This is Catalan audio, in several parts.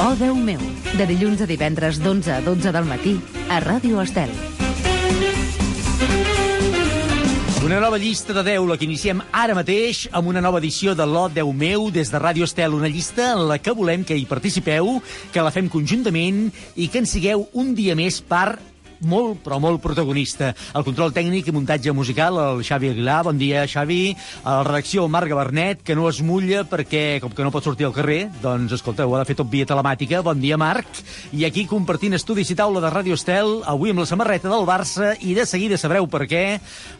Oh, Déu meu, de dilluns a divendres d'11 a 12 del matí a Ràdio Estel. Una nova llista de 10, la que iniciem ara mateix amb una nova edició de l'O 10 meu des de Ràdio Estel, una llista en la que volem que hi participeu, que la fem conjuntament i que en sigueu un dia més part molt, però molt protagonista. El control tècnic i muntatge musical, el Xavi Aguilar. Bon dia, Xavi. A la redacció, el Marc Gabernet, que no es mulla perquè, com que no pot sortir al carrer, doncs, escolta, ho ha de fer tot via telemàtica. Bon dia, Marc. I aquí, compartint estudis i taula de Ràdio Estel, avui amb la samarreta del Barça, i de seguida sabreu per què.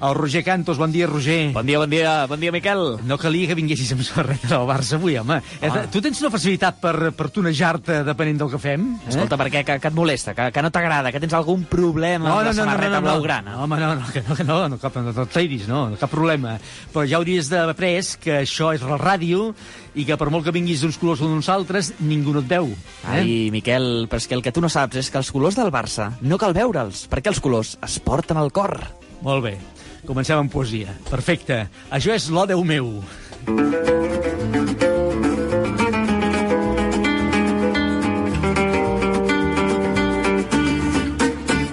El Roger Cantos. Bon dia, Roger. Bon dia, bon dia, bon dia, Miquel. No calia que vinguessis amb samarreta del Barça avui, home. Ah. Tu tens una facilitat per, per tonejar-te depenent del que fem? Eh? Escolta, per què? Que, que et molesta? Que, que no t'agrada? Que tens algun problema amb la samarreta blaugrana? No, home, no, no, que no, que no, no, cap, no, no t'airis, no, no, cap problema. Però ja hauries d'après que això és la ràdio i que per molt que vinguis d'uns colors o d'uns altres, ningú no et veu. Eh? Ai, Miquel, però és que el que tu no saps és que els colors del Barça no cal veure'ls, perquè els colors es porten al cor. Molt bé, comencem amb poesia. Perfecte. Això és l'O Déu meu.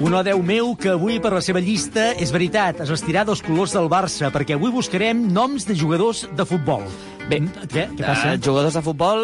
Un o Déu meu que avui per la seva llista és veritat, es vestirà dels colors del Barça, perquè avui buscarem noms de jugadors de futbol. Bé, què, què passa? Uh, jugadors de futbol,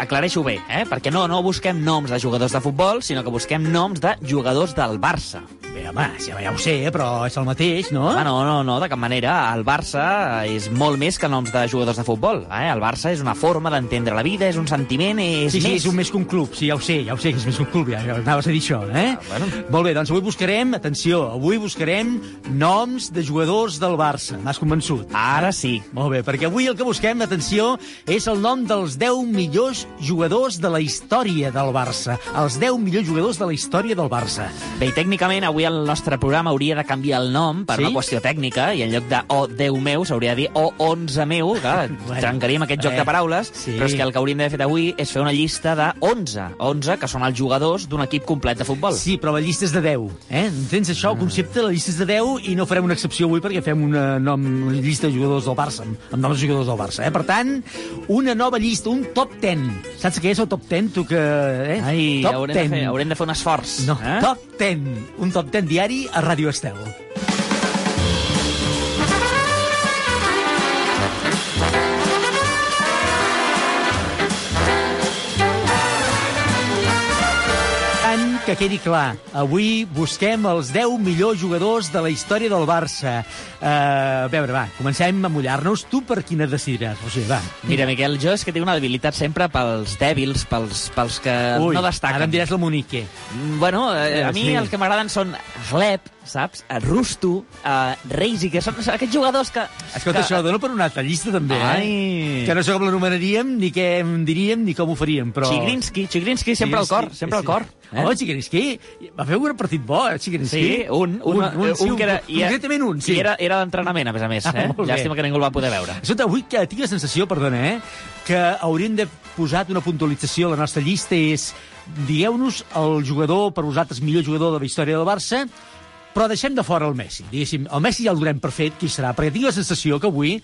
aclareixo bé, eh? perquè no, no busquem noms de jugadors de futbol, sinó que busquem noms de jugadors del Barça. Bé, home, ja, ja ho sé, però és el mateix, no? Ah, no, no, no, de cap manera. El Barça és molt més que noms de jugadors de futbol. Eh? El Barça és una forma d'entendre la vida, és un sentiment, és sí, sí, més. és un més que un club, sí, ja ho sé, ja ho sé que és més que un club, ja, ja anaves a dir això, eh? Ah, bueno. Molt bé, doncs avui buscarem, atenció, avui buscarem noms de jugadors del Barça. M'has convençut. Ara sí. Molt bé, perquè avui el que busquem, atenció, és el nom dels 10 millors jugadors de la història del Barça. Els 10 millors jugadors de la història del Barça. Bé, tècnicament avui el nostre programa hauria de canviar el nom per Sí? una qüestió tècnica, i en lloc de O 10 meu s'hauria de dir O 11 meu, que Bueno, trencaríem aquest joc eh, de paraules, sí. però és que el que hauríem d'haver fet avui és fer una llista de 11, 11 que són els jugadors d'un equip complet de futbol. Sí, però la llista és de 10. Eh? Entens això, el concepte? La llista és de 10 i no farem una excepció avui perquè fem una, nom, una llista de jugadors del Barça, amb, noms de jugadors del Barça. Eh? Per tant, una nova llista, un top 10. Saps què és el top 10? Tu que... Eh? Ai, top haurem de, fer, haurem de fer un esforç. No, eh? top 10. Un top 10 diari a Ràdio Estel. Que quedi clar, avui busquem els 10 millors jugadors de la història del Barça. Uh, a veure, va, comencem a mullar-nos. Tu per quina decidiràs, Roger? Va. Mira, Miquel, jo és que tinc una debilitat sempre pels dèbils, pels, pels que Ui, no destaquen. ara em diràs la Monique. Mm, Bueno, eh, a mi els que m'agraden són Gleb, saps? Eh, Rusto, eh, Reisi, que són aquests jugadors que... Escolta, que, això dona per una altra llista, també, eh? Ai. Que no sé com l'anomenaríem, ni què en diríem, ni com ho faríem, però... Chigrinsky, Chigrinsky, sempre al cor, sempre al cor. Eh? Oh, Chigrinsky, va fer un partit bo, eh, Chigrinsky. Sí, un, un, un, un, sí, un que era... i- Concretament un, sí. I era, era d'entrenament, a més a més. Ah, Eh? bé. Llàstima que ningú el va poder veure. Escolta, avui que tinc la sensació, perdona, eh, que hauríem de posat una puntualització a la nostra llista és digueu-nos el jugador, per vosaltres, millor jugador de la història del Barça, però deixem de fora el Messi. Diguéssim, el Messi ja el donem per fet, qui serà, perquè tinc la sensació que avui eh,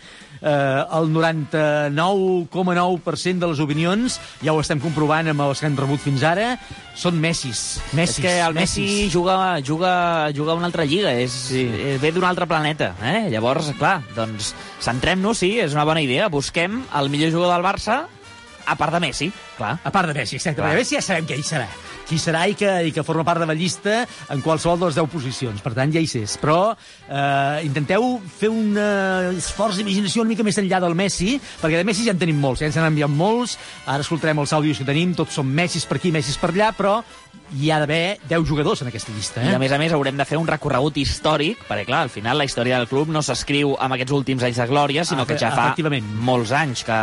el 99,9% de les opinions, ja ho estem comprovant amb els que han rebut fins ara, són Messis. Messis és que el Messi Messis. juga, juga, juga a una altra lliga, és, sí. ve d'un altre planeta. Eh? Llavors, clar, doncs centrem-nos, sí, és una bona idea. Busquem el millor jugador del Barça, a part de Messi, clar. A part de Messi, exacte. Clar. Messi ja sabem que hi serà. Qui serà i que, i que forma part de la llista en qualsevol de les 10 posicions. Per tant, ja hi sé. Però eh, intenteu fer un eh, esforç d'imaginació una mica més enllà del Messi, perquè de Messi ja en tenim molts, ja ens han enviat molts. Ara escoltarem els àudios que tenim, tots són Messis per aquí, Messis per allà, però hi ha d'haver 10 jugadors en aquesta llista. I Eh? a més a més haurem de fer un recorregut històric, perquè clar, al final la història del club no s'escriu amb aquests últims anys de glòria, sinó que ja fa. Mm. molts anys, que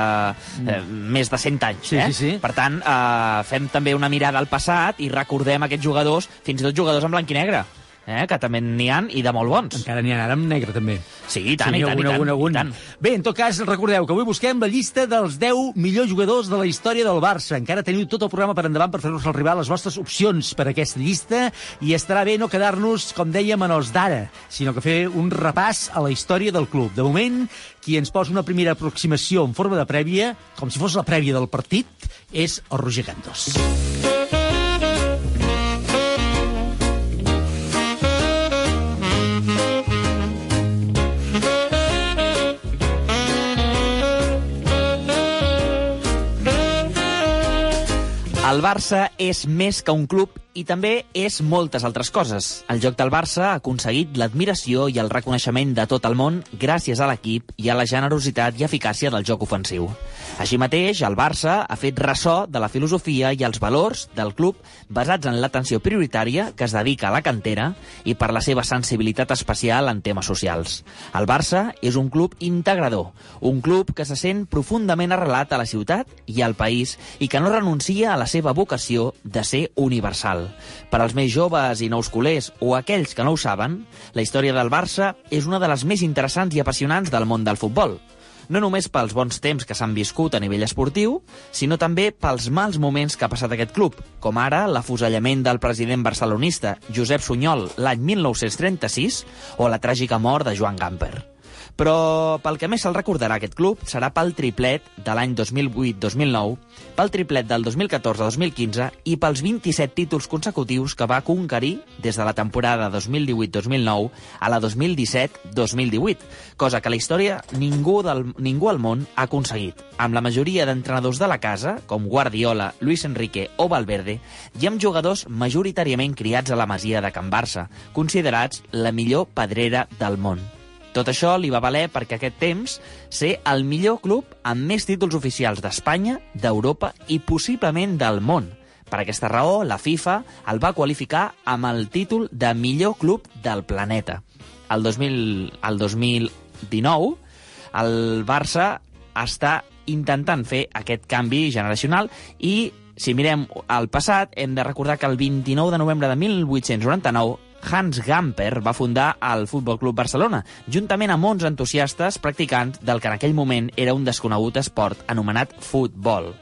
eh, més de 100 anys. Sí, eh? sí, sí. Per tant, eh, fem també una mirada al passat i recordem aquests jugadors, fins i tot jugadors en blanc i negre. Eh, que també n'hi han, i de molt bons. Encara n'hi ha ara amb negre, també. Sí, i tant, sí, i tant, algun, i tant, algun, algun. i tant. Bé, en tot cas, recordeu que avui busquem la llista dels 10 millors jugadors de la història del Barça. Encara teniu tot el programa per endavant per fer-nos arribar les vostres opcions per a aquesta llista i estarà bé no quedar-nos, com dèiem, en els d'ara, sinó que fer un repàs a la història del club. De moment, qui ens posa una primera aproximació en forma de prèvia, com si fos la prèvia del partit, és el Roger Cantos. El Barça és més que un club i també és moltes altres coses. El joc del Barça ha aconseguit l'admiració i el reconeixement de tot el món gràcies a l'equip i a la generositat i eficàcia del joc ofensiu. Així mateix, el Barça ha fet ressò de la filosofia i els valors del club basats en l'atenció prioritària que es dedica a la cantera i per la seva sensibilitat especial en temes socials. El Barça és un club integrador, un club que se sent profundament arrelat a la ciutat i al país i que no renuncia a la seva vocació de ser universal. Per als més joves i nous culers o aquells que no ho saben, la història del Barça és una de les més interessants i apassionants del món del futbol. No només pels bons temps que s'han viscut a nivell esportiu, sinó també pels mals moments que ha passat aquest club, com ara l'afusellament del president barcelonista Josep Sunyol l'any 1936 o la tràgica mort de Joan Gamper. Però pel que més se'l recordarà aquest club serà pel triplet de l'any 2008-2009, pel triplet del 2014-2015 i pels 27 títols consecutius que va conquerir des de la temporada 2018-2009 a la 2017-2018, cosa que la història ningú, del, ningú al món ha aconseguit, amb la majoria d'entrenadors de la casa, com Guardiola, Luis Enrique o Valverde, i amb jugadors majoritàriament criats a la masia de Can Barça, considerats la millor pedrera del món. Tot això li va valer perquè aquest temps ser el millor club amb més títols oficials d'Espanya, d'Europa i possiblement del món. Per aquesta raó, la FIFA el va qualificar amb el títol de millor club del planeta. El, 2000, el 2019, el Barça està intentant fer aquest canvi generacional i si mirem al passat, hem de recordar que el 29 de novembre de 1899 Hans Gamper va fundar el Futbol Club Barcelona, juntament amb 11 entusiastes practicants del que en aquell moment era un desconegut esport anomenat futbol.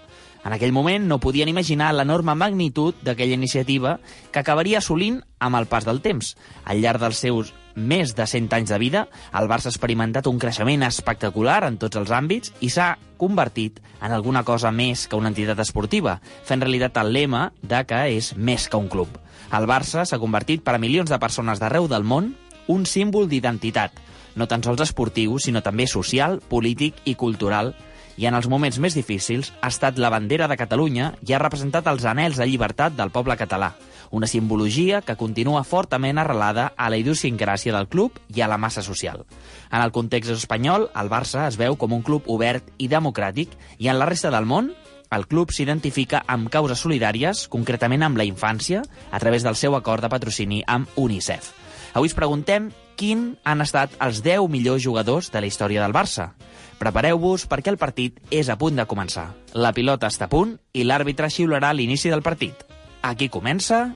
En aquell moment no podien imaginar l'enorme magnitud d'aquella iniciativa que acabaria assolint amb el pas del temps. Al llarg dels seus més de 100 anys de vida, el Barça ha experimentat un creixement espectacular en tots els àmbits i s'ha convertit en alguna cosa més que una entitat esportiva, fent realitat el lema de que és més que un club. El Barça s'ha convertit per a milions de persones d'arreu del món un símbol d'identitat, no tan sols esportiu, sinó també social, polític i cultural, i en els moments més difícils ha estat la bandera de Catalunya i ha representat els anells de llibertat del poble català, una simbologia que continua fortament arrelada a la idiosincràsia del club i a la massa social. En el context espanyol, el Barça es veu com un club obert i democràtic i en la resta del món el club s'identifica amb causes solidàries, concretament amb la infància, a través del seu acord de patrocini amb UNICEF. Avui us preguntem quin han estat els 10 millors jugadors de la història del Barça. Prepareu-vos perquè el partit és a punt de començar. La pilota està a punt i l'àrbitre xiularà l'inici del partit. Aquí comença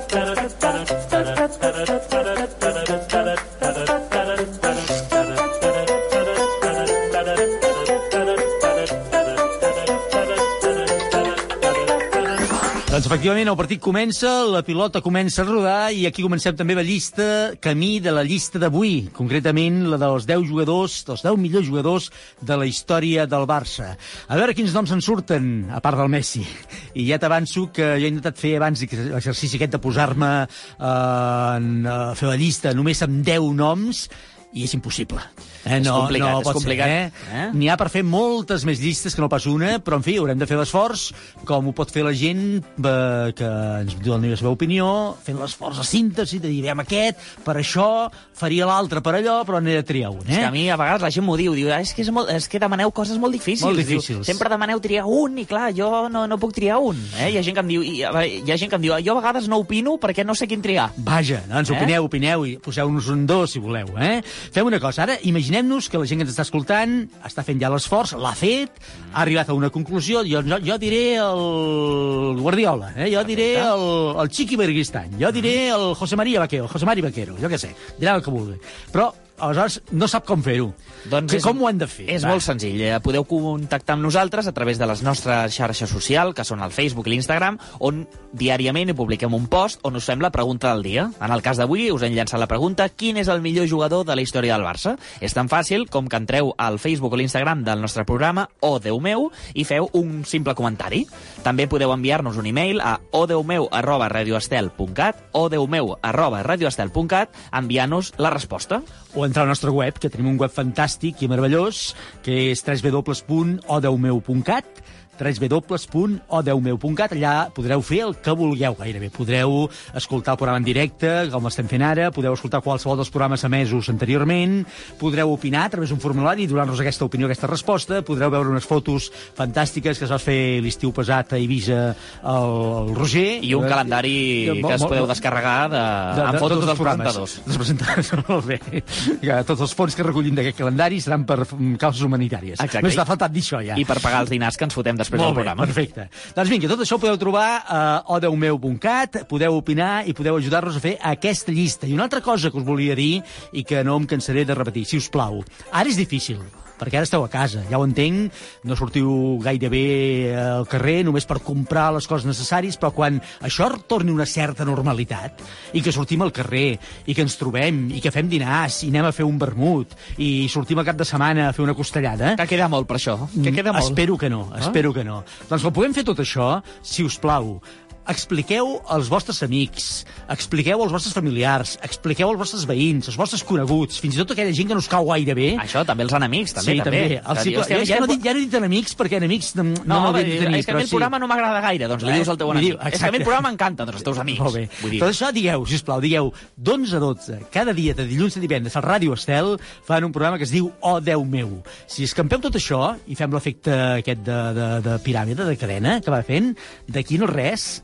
Doncs efectivament el partit comença, la pilota comença a rodar i aquí comencem també la llista, camí de la llista d'avui, concretament la dels 10 jugadors, dels 10 millors jugadors de la història del Barça. A veure quins noms en surten, a part del Messi. I ja t'avanço que jo he intentat fer abans l'exercici aquest de posar-me eh, a fer la llista només amb 10 noms i és impossible. Eh? És No, complicat, no és complicat, Ser, eh? eh? N'hi ha per fer moltes més llistes que no pas una, però en fi, haurem de fer l'esforç, com ho pot fer la gent eh, que ens doni la seva opinió, fent l'esforç de síntesi, de dir, aquest, per això, faria l'altre per allò, però n'he de triar un, És eh? que a mi a vegades la gent m'ho diu, diu, "Ah, és que, és, molt, és que demaneu coses molt difícils. Molt Diu, difícils. Sempre demaneu triar un, i clar, jo no, no puc triar un. Eh? Hi ha gent que em diu, i, a veure, hi ha gent que em diu, jo a vegades no opino perquè no sé quin triar. Vaja, doncs Eh? opineu, opineu i poseu-nos un dos, si voleu, eh? Fem una cosa, ara imaginem imaginem-nos que la gent que ens està escoltant està fent ja l'esforç, l'ha fet, ha arribat a una conclusió, jo, jo, jo diré el Guardiola, eh? jo diré el, el Chiqui Berguistan, jo diré el José María Vaquero, José María Vaquero, jo què sé, dirà el que vulgui. Però aleshores no sap com fer-ho. Doncs és- com ho han de fer? És Va. molt senzill. Eh, Podeu contactar amb nosaltres a través de les nostres xarxes socials, que són el Facebook i l'Instagram, on diàriament hi publiquem un post on us fem la pregunta del dia. En el cas d'avui us hem llançat la pregunta quin és el millor jugador de la història del Barça? És tan fàcil com que entreu al Facebook o l'Instagram del nostre programa, o Déu meu, i feu un simple comentari. També podeu enviar-nos un e-mail a odeumeu arroba radioestel.cat odeumeu arroba radioestel.cat enviant-nos la resposta. O entrar al nostre web, que tenim un web fantàstic i meravellós, que és www.odeumeu.cat www.odeumeu.cat allà podreu fer el que vulgueu gairebé. Podreu escoltar el programa en directe, com l'estem fent ara, podeu escoltar qualsevol dels programes emesos anteriorment, podreu opinar a través d'un formulari i donar-nos aquesta opinió, aquesta resposta, podreu veure unes fotos fantàstiques que es va fer l'estiu passat a Eivissa el, el Roger. I un Eh, calendari molt- que es podeu descarregar de, de, amb de, fotos tots els dels presentadors. Dels presentadors, molt bé. Que tots els fons que recollim d'aquest calendari seran per causes humanitàries. Exacte. Només t'ha faltat dir això, ja. I per pagar els dinars que ens fotem després Molt del bé, programa. perfecte. Doncs vinga, tot això ho podeu trobar a odeumeu.cat, podeu opinar i podeu ajudar-nos a fer aquesta llista. I una altra cosa que us volia dir i que no em cansaré de repetir, si us plau. Ara és difícil, perquè ara esteu a casa, ja ho entenc, no sortiu gairebé al carrer només per comprar les coses necessàries, però quan això torni una certa normalitat i que sortim al carrer i que ens trobem i que fem dinars i anem a fer un vermut i sortim al cap de setmana a fer una costellada, Que queda molt per això. Que queda molt. Espero que no, espero que no. Doncs quan puguem fer tot això, si us plau, expliqueu als vostres amics, expliqueu als vostres familiars, expliqueu als vostres veïns, als vostres coneguts, fins i tot aquella gent que no us cau gaire bé. Això, també els enemics, també. sí, també. El Que cicle... dius, "Hòstia, ja, ja, no dic, ja no he dit enemics, perquè enemics no, no, No, m'hauria de tenir, és que a mi el sí. programa no m'agrada gaire, doncs li Eh? dius al teu amic. dir, És que a mi el programa m'encanta, doncs els teus amics. Molt bé. Vull dir, Tot això digueu, sisplau, digueu d'11 a 12, cada dia de dilluns a divendres al Ràdio Estel fan un programa que es diu Oh, Déu meu. Si escampeu tot això i fem l'efecte aquest de, de, de piràmide, de cadena, que va fent, d'aquí no res,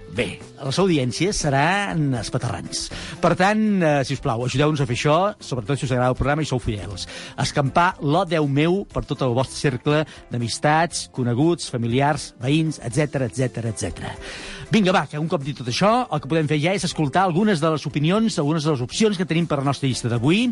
bé, les audiències seran espaterrants. Per tant, eh, si us plau, ajudeu-nos a fer això, sobretot si us agrada el programa i sou fidels. Escampar l'O Déu meu per tot el vostre cercle d'amistats, coneguts, familiars, veïns, etc etc etc. Vinga, va, que un cop dit tot això, el que podem fer ja és escoltar algunes de les opinions, algunes de les opcions que tenim per la nostra llista d'avui,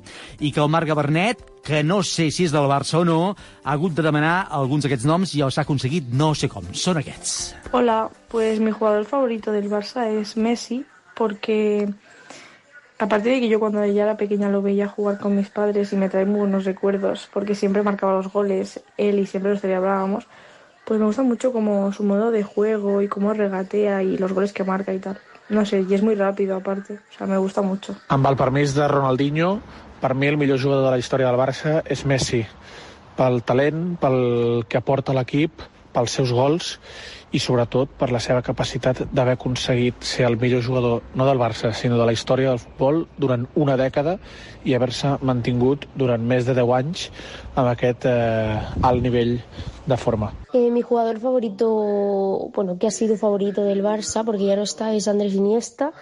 i que el Marc Gabernet, que no sé si és del Barça o no, ha hagut de demanar alguns d'aquests noms i els ha aconseguit no sé com. Són aquests. Hola, pues mi jugador favorito del Barça es Messi, porque aparte de que yo cuando ya era pequeña lo veía jugar con mis padres y me trae muy buenos recuerdos, porque siempre marcaba los goles él y siempre los celebrábamos, pues me gusta mucho como su modo de juego y cómo regatea y los goles que marca y tal. No sé, y es muy rápido aparte, o sea, me gusta mucho. Amb el permís de Ronaldinho, per mi el millor jugador de la història del Barça és Messi. Pel talent, pel que aporta l'equip, pels seus gols i sobretot per la seva capacitat d'haver aconseguit ser el millor jugador no del Barça, sinó de la història del futbol durant una dècada i haver-se mantingut durant més de 10 anys amb aquest eh, alt nivell de forma. Eh, mi jugador favorito, bueno, que ha sido favorito del Barça, porque ya no está, es Andrés Iniesta.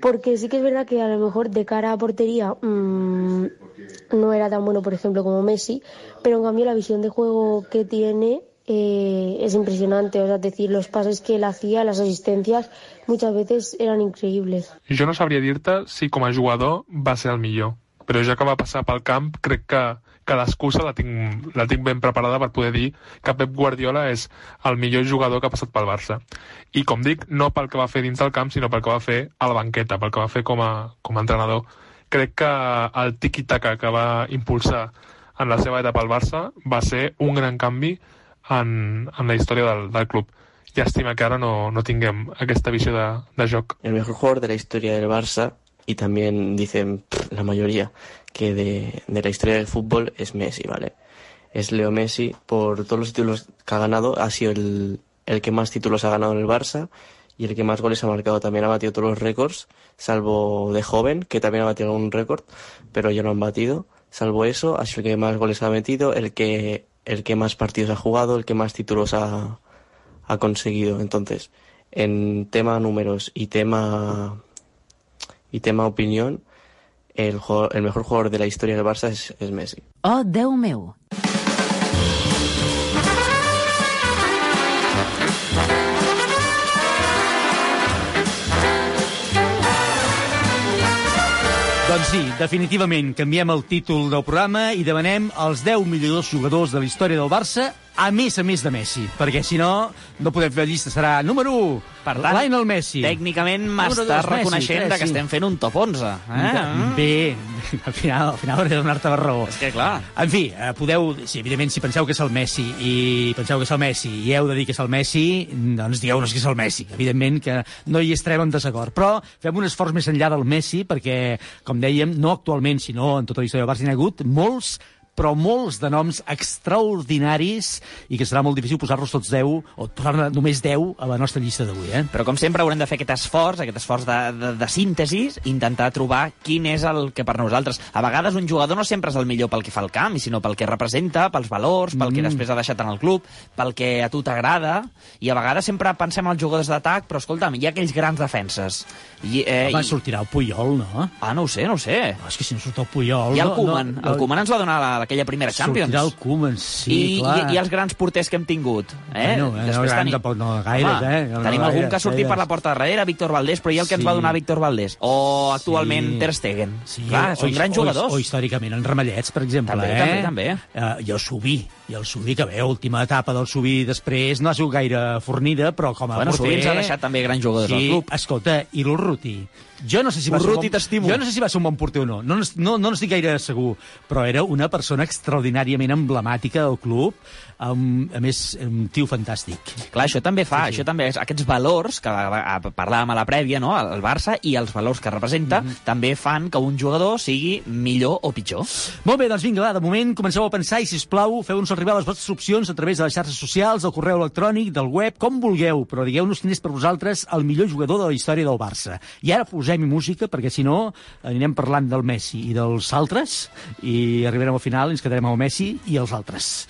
Porque sí que es verdad que a lo mejor de cara a portería mmm, no era tan bueno, por ejemplo, como Messi, pero en cambio la visión de juego que tiene eh, es impresionante. O sea, decir, los pases que él hacía, las asistencias, muchas veces eran increíbles. Jo no sabria dir-te si com a jugador va ser el millor, però ja que va passar pel camp crec que, que l'excusa la, tinc, la tinc ben preparada per poder dir que Pep Guardiola és el millor jugador que ha passat pel Barça. I com dic, no pel que va fer dins del camp, sinó pel que va fer a la banqueta, pel que va fer com a, com a entrenador. Crec que el tiki-taka que va impulsar en la seva etapa al Barça va ser un gran canvi en, en la història del, del club. Llàstima que ara no, no tinguem aquesta visió de, de joc. El mejor jugador de la historia del Barça, y también dicen la mayoría que de, de la historia del fútbol es Messi, ¿vale? Es Leo Messi, por todos los títulos que ha ganado, ha sido el, el que más títulos ha ganado en el Barça y el que más goles ha marcado. También ha batido todos los récords, salvo de joven, que también ha batido un récord, pero ya no han batido. Salvo eso, ha sido el que más goles ha metido, el que, el que más partidos ha jugado, el que más títulos ha, ha conseguido. Entonces, en tema números y tema y tema opinión, el, el mejor jugador de la historia del Barça es, es Messi. Oh! Sí, definitivament canviem el títol del programa i demanem els 10 millors jugadors de la història del Barça a més a més de Messi, perquè si no, no podem fer la llista, serà número 1, Per tant, Lionel Messi. Tècnicament m'estàs Messi, reconeixent de que estem fent un top 11. Eh? Bé, al final, al final hauré de donar-te la raó. És que, clar, En fi, eh, podeu... Sí, evidentment, si penseu que és el Messi i penseu que és el Messi i heu de dir que és el Messi, doncs digueu-nos que és el Messi. Evidentment que no hi estarem en desacord. Però fem un esforç més enllà del Messi perquè, com dèiem, no actualment, sinó en tota la història del Barça hi ha hagut molts però molts de noms extraordinaris i que serà molt difícil posar-los tots 10 o posar-ne només 10 a la nostra llista d'avui, eh? Però com sempre haurem de fer aquest esforç, aquest esforç de, de, de síntesi, intentar trobar quin és el que per nosaltres... A vegades un jugador no sempre és el millor pel que fa al camp, sinó pel que representa, pels valors, pel que Mm. després ha deixat en el club, pel que a tu t'agrada, i a vegades sempre pensem en els jugadors d'atac, però escolta'm, hi ha aquells grans defenses. I, eh, Va, i... sortirà el Puyol, no? Ah, no ho sé, no ho sé. No, és que si no surt el Puyol... Ha el no, Koeman. no, El Koeman ens va donar la, aquella primera Champions. Sortirà el Koeman, sí, I, clar. i, I els grans porters que hem tingut. Eh? Bueno, eh, no gran, tampoc no gaires, eh? No, tenim no algun gaires, que ha sortit per la porta darrere, Víctor Valdés, però i el que ens Sí. va donar Víctor Valdés? O actualment Sí. Ter Stegen? Sí, Clar, o- són o- grans o- jugadors. O, històricament en Ramallets, per exemple. També, eh? també, també. Uh, I el Subí, i el Subí, que bé, última etapa del Subí després, no ha sigut gaire fornida, però com a Bueno, porter... Subí ens ha deixat també grans jugadors sí, al club. escolta, i l'Urruti. Jo no sé si va ser un Urruti, bon... t'estimo. Jo no sé si va ser un bon porter o no. No, no, no n'estic gaire segur, però era una persona extraordinàriament emblemàtica del club, amb, a més, un tio fantàstic. Clar, això també fa, sí, sí. això també és, aquests valors que a- a- parlàvem a la prèvia, no? el Barça, i els valors que representa, Mhm. també fan que un jugador sigui millor o pitjor. Molt bé, doncs vinga, va, de moment comenceu a pensar i, si us plau, feu-nos arribar les vostres opcions a través de les xarxes socials, del correu electrònic, del web, com vulgueu, però digueu-nos quin és per vosaltres el millor jugador de la història del Barça. I ara posem música, perquè si no anirem parlant del Messi i dels altres, i arribarem al final i ens quedarem amb el Messi i els altres.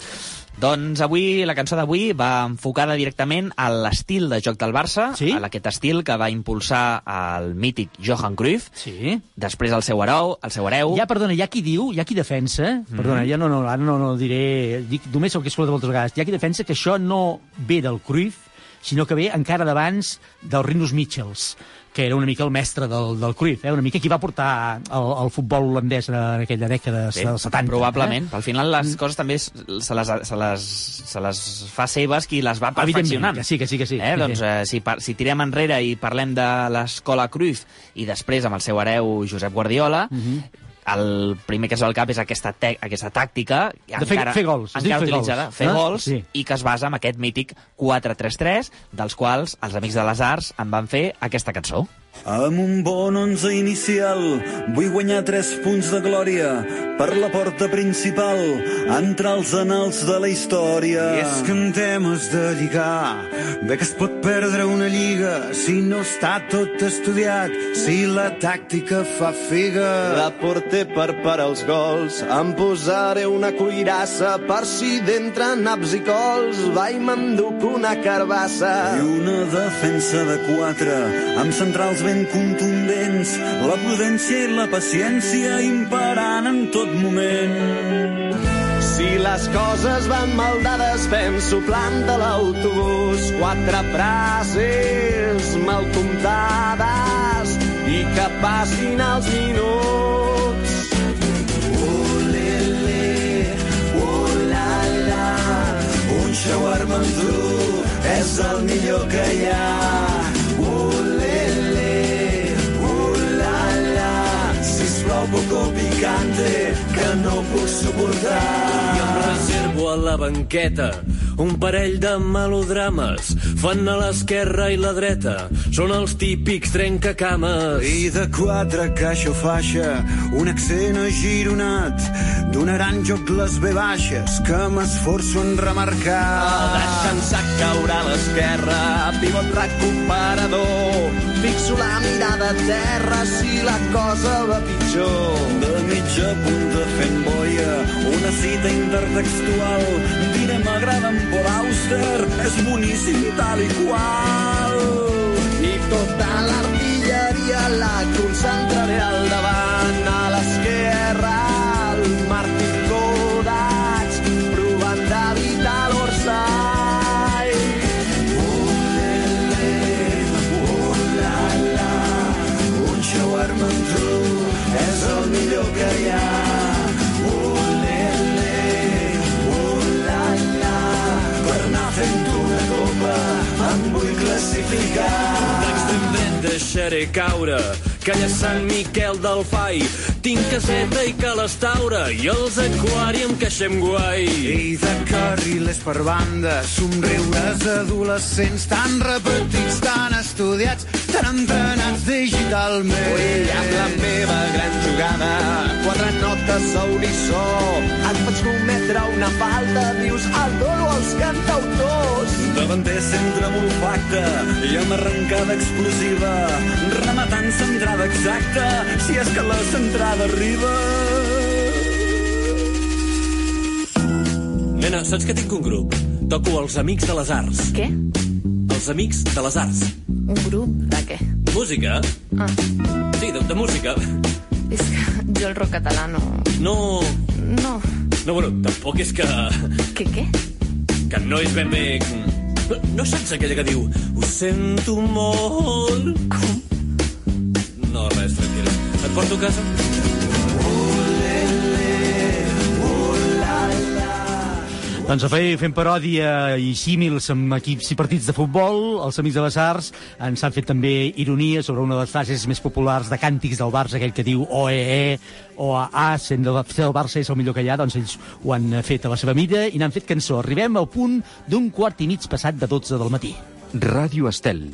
Doncs avui, la cançó d'avui va enfocada directament a l'estil de joc del Barça, Sí? a aquest estil que va impulsar el mític Johan Cruyff, Sí? després el seu hereu, el seu hereu, Ja, perdona, hi ha qui diu, hi ha qui defensa, perdona, ja no, no, ara no, no diré, dic només el que he escoltat moltes vegades, hi ha qui defensa que això no ve del Cruyff, sinó que ve encara d'abans del Rinus Michels, que era una mica el mestre del, del Cruyff, eh? una mica qui va portar el, el futbol holandès en aquella dècada Bé, dels 70. probablement. Eh? Al final les coses també se les, se, les, se les fa seves qui les va perfeccionant. Que sí, que sí, que sí. Eh? Sí, Doncs eh, si, par si tirem enrere i parlem de l'escola Cruyff i després amb el seu hereu Josep Guardiola, Mhm. El primer que es va al cap és aquesta, aquesta tàctica De fer- encara, fer gols, es diu encara fer utilitzada, gols, fer gols Sí. i que es basa en aquest mític 4-3-3 dels quals els Amics de les Arts en van fer aquesta cançó. Amb un bon 11 inicial vull guanyar 3 punts de glòria per la porta principal, entrar als anals de la història. I és que en temes de lligar, bé que es pot perdre una lliga si no està tot estudiat, si la tàctica fa figa. De porter per parar els gols, em posaré una cuirassa per si d'entre naps i cols va i m'enduc una carbassa. I una defensa de 4, amb centrals ben contundents, la prudència i la paciència imperant en tot moment. Si les coses van mal dades, penso planta l'autobús. Quatre frases mal comptades i que passin els minuts. Olele, olala, un shawarma amb tu és el millor que hi ha. Poco picante que no puc suportar. I em reservo a la banqueta un parell de melodrames. Fan a l'esquerra i la dreta. Són els típics trencacames. I de quatre caixa o faixa, un accent agironat, donaran joc les ve baixes que m'esforço en remarcar. Deixant-se caure a l'esquerra, pivot recuperador. Fixo la mirada a terra si la cosa va pitjor cançó de mitja punta fent boia, una cita intertextual, diner m'agrada en Paul Auster, és boníssim tal i qual. I tota l'artilleria la concentraré al davant, a l'esquerra, al Martí Kodach, provant d'evitar l'orsa. German classificar. D'extrem dret deixaré caure Calla Sant Miquel del Fai Tinc caseta i calestaura I els aquàrium queeixem guai I de carrilers per banda, somriures adolescents tan repetits, tan estudiats, tan entrenats digitalment. Ui, amb la meva gran jugada, quatre notes a unisó. Et faig cometre una falta, dius el dolo als cantautors. Davanter centre amb olfacte i amb arrencada explosiva, rematant centrada exacta, si és que la centrada arriba. Nena, saps que tinc un grup? Toco els Amics de les Arts. Què? Els Amics de les Arts. Un grup de què? Música? Ah, Sí, de, de música. és que jo el rock català no... No... No. No, bueno, tampoc és que... Què, què? Que no és ben bé... No saps aquella que diu Ho sento molt... Com? No, res, tranquil·la. Et porto a casa? Doncs a fer, fent paròdia i símils amb equips i partits de futbol, els Amics de les Arts ens han fet també ironia sobre una de les frases més populars de càntics del Barça, aquell que diu OEE, OAA, sent del el Barça és el millor que hi ha, doncs ells ho han fet a la seva mida i n'han fet cançó. Arribem al punt d'un quart i mig passat de 12 del matí. Ràdio Estel.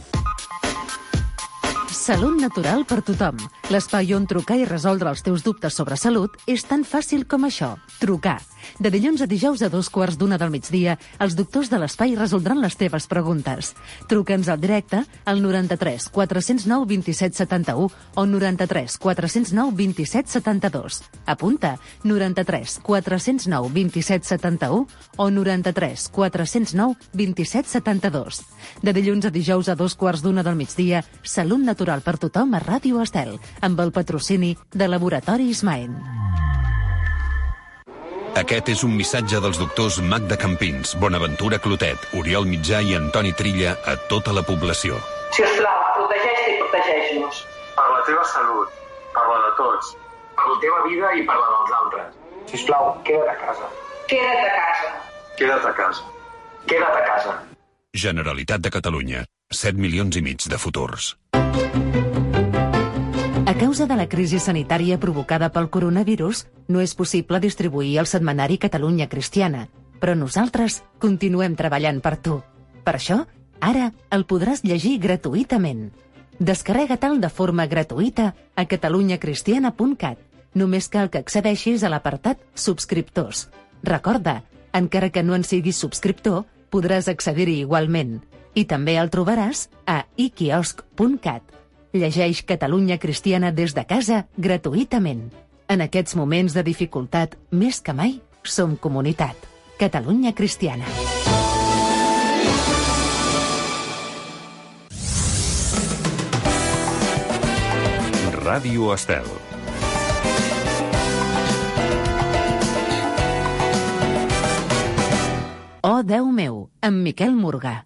Salut natural per tothom. L'espai on trucar i resoldre els teus dubtes sobre salut és tan fàcil com això. Trucar. De dilluns a dijous a dos quarts d'una del migdia, els doctors de l'espai resoldran les teves preguntes. Truca'ns al directe al 93 409 27 71 o 93 409 27 72. Apunta 93 409 27 71 o 93 409 27 72. De dilluns a dijous a dos quarts d'una del migdia, Salut natural per tothom a Ràdio Estel, amb el patrocini de Laboratori Ismael. Aquest és un missatge dels doctors Magda Campins, Bonaventura Clotet, Oriol Mitjà i Antoni Trilla a tota la població. Si us plau, protegeix-te i protegeix-nos. Per la teva salut, per la de tots, per la teva vida i per la dels altres. Si us plau, queda't a casa. Queda't a casa. Queda't a casa. Queda't a casa. Generalitat de Catalunya. 7 milions i mig de futurs. A causa de la crisi sanitària provocada pel coronavirus, no és possible distribuir el setmanari Catalunya Cristiana, però nosaltres continuem treballant per tu. Per això, ara el podràs llegir gratuïtament. Descarrega-te'l de forma gratuïta a catalunyacristiana.cat. Només cal que accedeixis a l'apartat Subscriptors. Recorda, encara que no en siguis subscriptor, podràs accedir-hi igualment. I també el trobaràs a iquiosc.cat. Llegeix Catalunya Cristiana des de casa gratuïtament. En aquests moments de dificultat, més que mai, som comunitat. Catalunya Cristiana. Ràdio Estel. Oh, Déu meu, amb Miquel Morgà.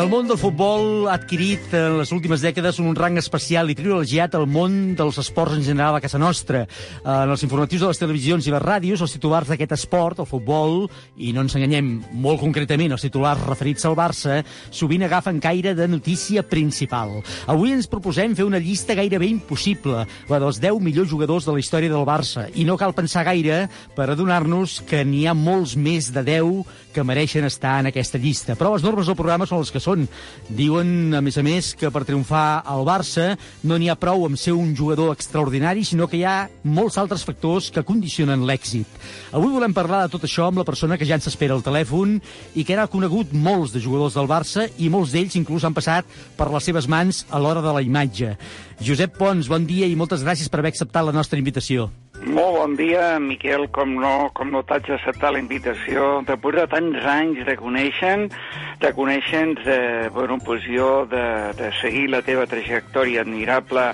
El món del futbol ha adquirit en les últimes dècades un rang especial i privilegiat al món dels esports en general a casa nostra. En els informatius de les televisions i les ràdios, els titulars d'aquest esport, el futbol, i no ens enganyem molt concretament, els titulars referits al Barça, sovint agafen caire de notícia principal. Avui ens proposem fer una llista gairebé impossible, la dels 10 millors jugadors de la història del Barça, i no cal pensar gaire per adonar-nos que n'hi ha molts més de 10 que mereixen estar en aquesta llista. Però les normes del programa són les que són. Diuen, a més a més, que per triomfar al Barça no n'hi ha prou amb ser un jugador extraordinari, sinó que hi ha molts altres factors que condicionen l'èxit. Avui volem parlar de tot això amb la persona que ja ens espera al telèfon i que n'ha conegut molts de jugadors del Barça i molts d'ells inclús han passat per les seves mans a l'hora de la imatge. Josep Pons, bon dia i moltes gràcies per haver acceptat la nostra invitació. Molt bon dia, Miquel, com no, com no t'haig d'acceptar la invitació. Després de tants anys de conèixer de conèixer de, bueno, pues jo de, de seguir la teva trajectòria admirable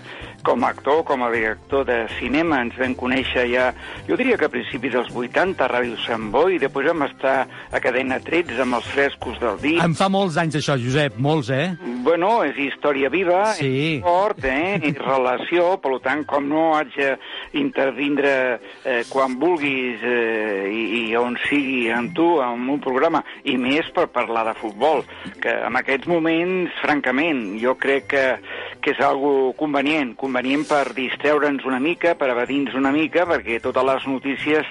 com a actor, com a director de cinema. Ens vam conèixer ja, jo diria que a principis dels 80, a Ràdio Sant Boi, i després vam estar a Cadena 13 amb els frescos del dit. Em fa molts anys això, Josep, molts, eh? Bueno, és història viva, Sí. és fort, eh? i relació, per tant, com no haig d'intervindre eh, quan vulguis eh, i, i on sigui amb tu, en un programa, i més per parlar de futbol, que en aquests moments, francament, jo crec que, que és algo convenient, convenient per distreure'ns una mica, per evadir-nos una mica, perquè totes les notícies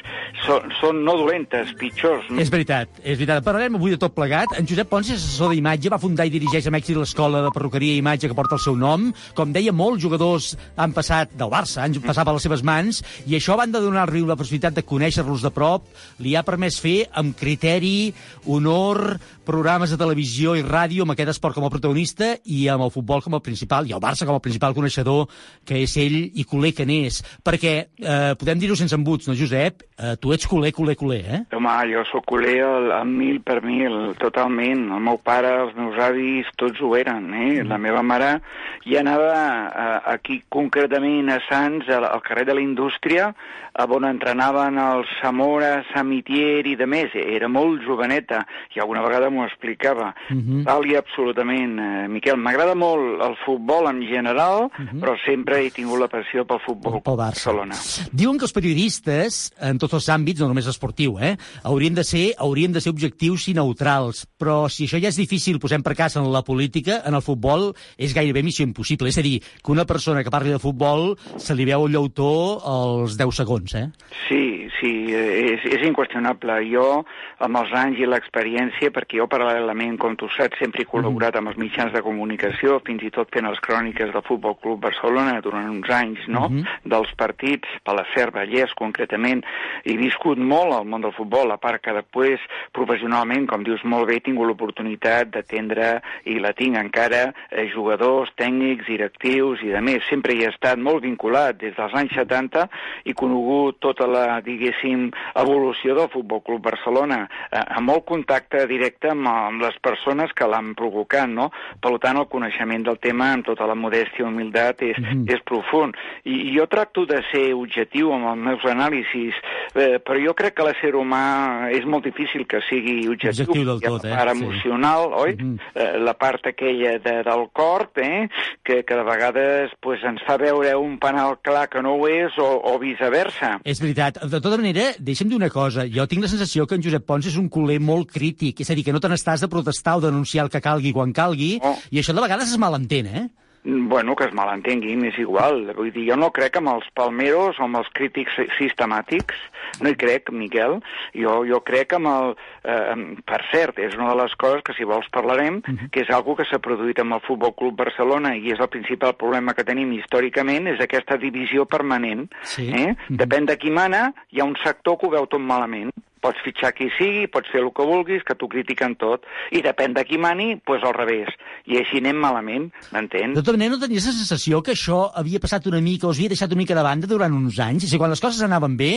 són, no dolentes, pitjors. No? És veritat, és veritat. Parlarem avui de tot plegat. En Josep Pons és assessor d'imatge, va fundar i dirigeix amb èxit l'escola de perruqueria i imatge que porta el seu nom. Com deia, molts jugadors han passat del Barça, han passat per les seves mans, i això, banda de donar-li la possibilitat de conèixer-los de prop, li ha permès fer amb criteri, honor, programes de televisió i ràdio amb aquest esport com a protagonista i amb el futbol com a principal, i el Barça com a principal coneixedor que és ell i culer que n'és. Perquè, eh, podem dir-ho sense embuts, no, Josep? Eh, tu ets culer, culer, culer, eh? Home, jo sóc culer al, al mil per mil, totalment. El meu pare, els meus avis, tots ho eren. Eh? La meva mare ja anava eh, aquí concretament a Sants, al, al carrer de la Indústria, a on entrenaven els Zamora, Samitier i de més. Era molt joveneta i alguna vegada m'ho explicava. Mhm. Val i absolutament. Eh, Miquel, m'agrada molt el futbol en general, però sempre he tingut la passió pel futbol Pel Barça. Barcelona. Diuen que els periodistes, en tots els àmbits, no només esportiu, eh, haurien de ser haurien de ser objectius i neutrals. Però si això ja és difícil, posem per cas en la política, en el futbol és gairebé missió impossible. És a dir, que una persona que parli de futbol se li veu el llautó als 10 segons, eh? Sí, sí, és, és inqüestionable. Jo, amb els anys i l'experiència, perquè jo paral·lelament, com tu saps, sempre he col·laborat amb els mitjans de comunicació, fins i tot fent les cròniques del Futbol Club Barcelona durant uns anys, no?, Mhm. dels partits, per la Ser Vallès concretament, he viscut molt al món del futbol, a part que després, professionalment, com dius molt bé, he tingut l'oportunitat d'atendre, i la tinc encara, eh, jugadors, tècnics, directius i de més. Sempre hi he estat molt vinculat des dels anys 70 i conegut tota la, diguéssim, evolució del Futbol Club Barcelona, eh, amb molt contacte directe amb, amb les persones que l'han provocat, no? Per tant, el coneixement del tema, amb tota la modèstia i humilitat, és, Mhm. és profund. I, I jo tracto de ser objectiu amb els meus anàlisis, eh, però jo crec que l'ésser humà és molt difícil que sigui objectiu. Objectiu del tot, la eh? part Sí. emocional, oi? Mhm. eh, la part aquella de, del cor, eh? que, que de vegades pues, ens fa veure un penal clar que no ho és o, o viceversa. És veritat. De tota manera, deixa'm dir una cosa. Jo tinc la sensació que en Josep Pons és un culer molt crític. És a dir, que no te n'estàs de protestar o denunciar el que calgui quan calgui, Oh. i això de vegades es malentén, eh? Bueno, que es malentenguin, és igual. Vull dir, jo no crec amb els palmeros o amb els crítics si- sistemàtics, no hi crec, Miquel. Jo, jo crec amb el... Eh, per cert, és una de les coses que, si vols, parlarem, que és algo que s'ha produït amb el Futbol Club Barcelona i és el principal problema que tenim històricament, és aquesta divisió permanent. Sí. Eh? Depèn de qui mana, hi ha un sector que ho veu tot malament. Pots fitxar qui sigui, pots fer el que vulguis, que t'ho critiquen tot. I depèn de qui mani, doncs al revés. I així anem malament, m'entens? De tota manera, no tenies la sensació que això havia passat una mica, o havia deixat una mica de banda durant uns anys? A dir, quan les coses anaven bé,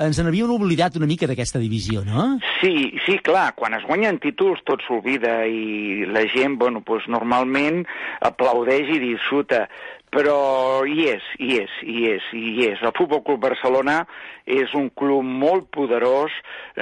ens n'havíem oblidat una mica d'aquesta divisió, no? Sí, sí, clar, quan es guanyen títols tot s'oblida i la gent, bueno, doncs normalment aplaudeix i disfruta, però hi és, hi és, hi és, hi és. El Futbol Club Barcelona és un club molt poderós,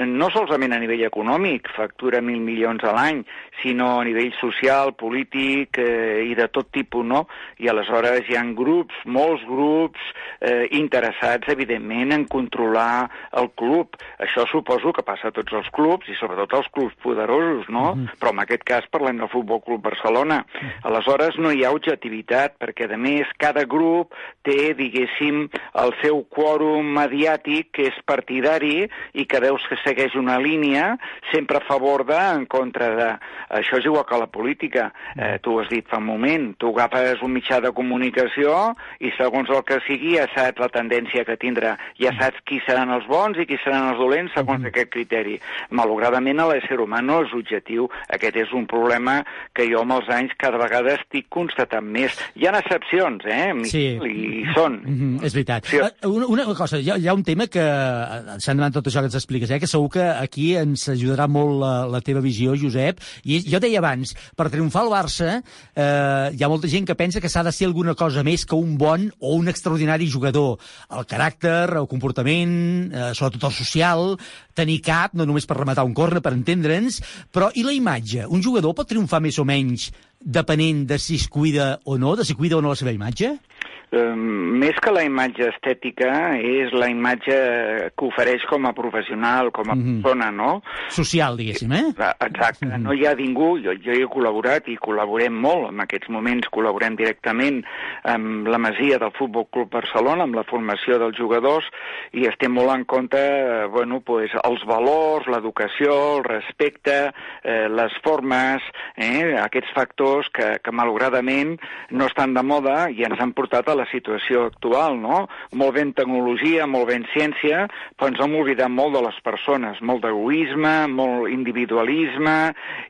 no solament a nivell econòmic, factura mil milions a l'any, sinó a nivell social, polític eh, i de tot tipus, no? I aleshores hi ha grups, molts grups, eh, interessats, evidentment, en controlar el club. Això suposo que passa a tots els clubs, i sobretot als clubs poderosos, no? Però en aquest cas parlem del Futbol Club Barcelona. Aleshores no hi ha objectivitat, perquè, a més, cada grup té, diguéssim, el seu quòrum mediàtic, que és partidari, i que veus que segueix una línia sempre a favor de, en contra de. Això és igual que la política. Eh, tu ho has dit fa un moment. Tu agafes un mitjà de comunicació i segons el que sigui ja saps la tendència que tindrà. Ja saps qui seran els bons i qui seran els dolents segons aquest criteri. Malauradament, a l'ésser humà no és objectiu. Aquest és un problema que jo amb els anys cada vegada estic constatant més. Hi ha excepcions, eh, Miquel, i hi són. Mm -hmm, és veritat. Sí. Uh, una, una cosa, hi ha, hi ha un tema que, eh, s'han demanat tot això que ens expliques, eh, que segur que aquí ens ajudarà molt la, la teva visió, Josep. I jo deia abans, per triomfar al Barça, eh, hi ha molta gent que pensa que s'ha de ser alguna cosa més que un bon o un extraordinari jugador. El caràcter, el comportament, eh, sobretot el social, tenir cap, no només per rematar un corne, per entendre'ns, però i la imatge? Un jugador pot triomfar més o menys depenent de si es cuida o no, de si cuida o no la seva imatge? Més que la imatge estètica, és la imatge que ofereix com a professional, com a Mhm. persona, no? Social, diguéssim, eh? Exacte, no hi ha ningú, jo, jo hi he col·laborat i col·laborem molt, en aquests moments col·laborem directament amb la Masia del Futbol Club Barcelona, amb la formació dels jugadors, i estem molt en compte eh, bueno, pues, els valors, l'educació, el respecte, eh, les formes, eh, aquests factors que, que malauradament no estan de moda i ens han portat a la situació actual, no? Molt ben tecnologia, molt ben ciència, però ens hem oblidat molt de les persones, molt d'egoisme, molt individualisme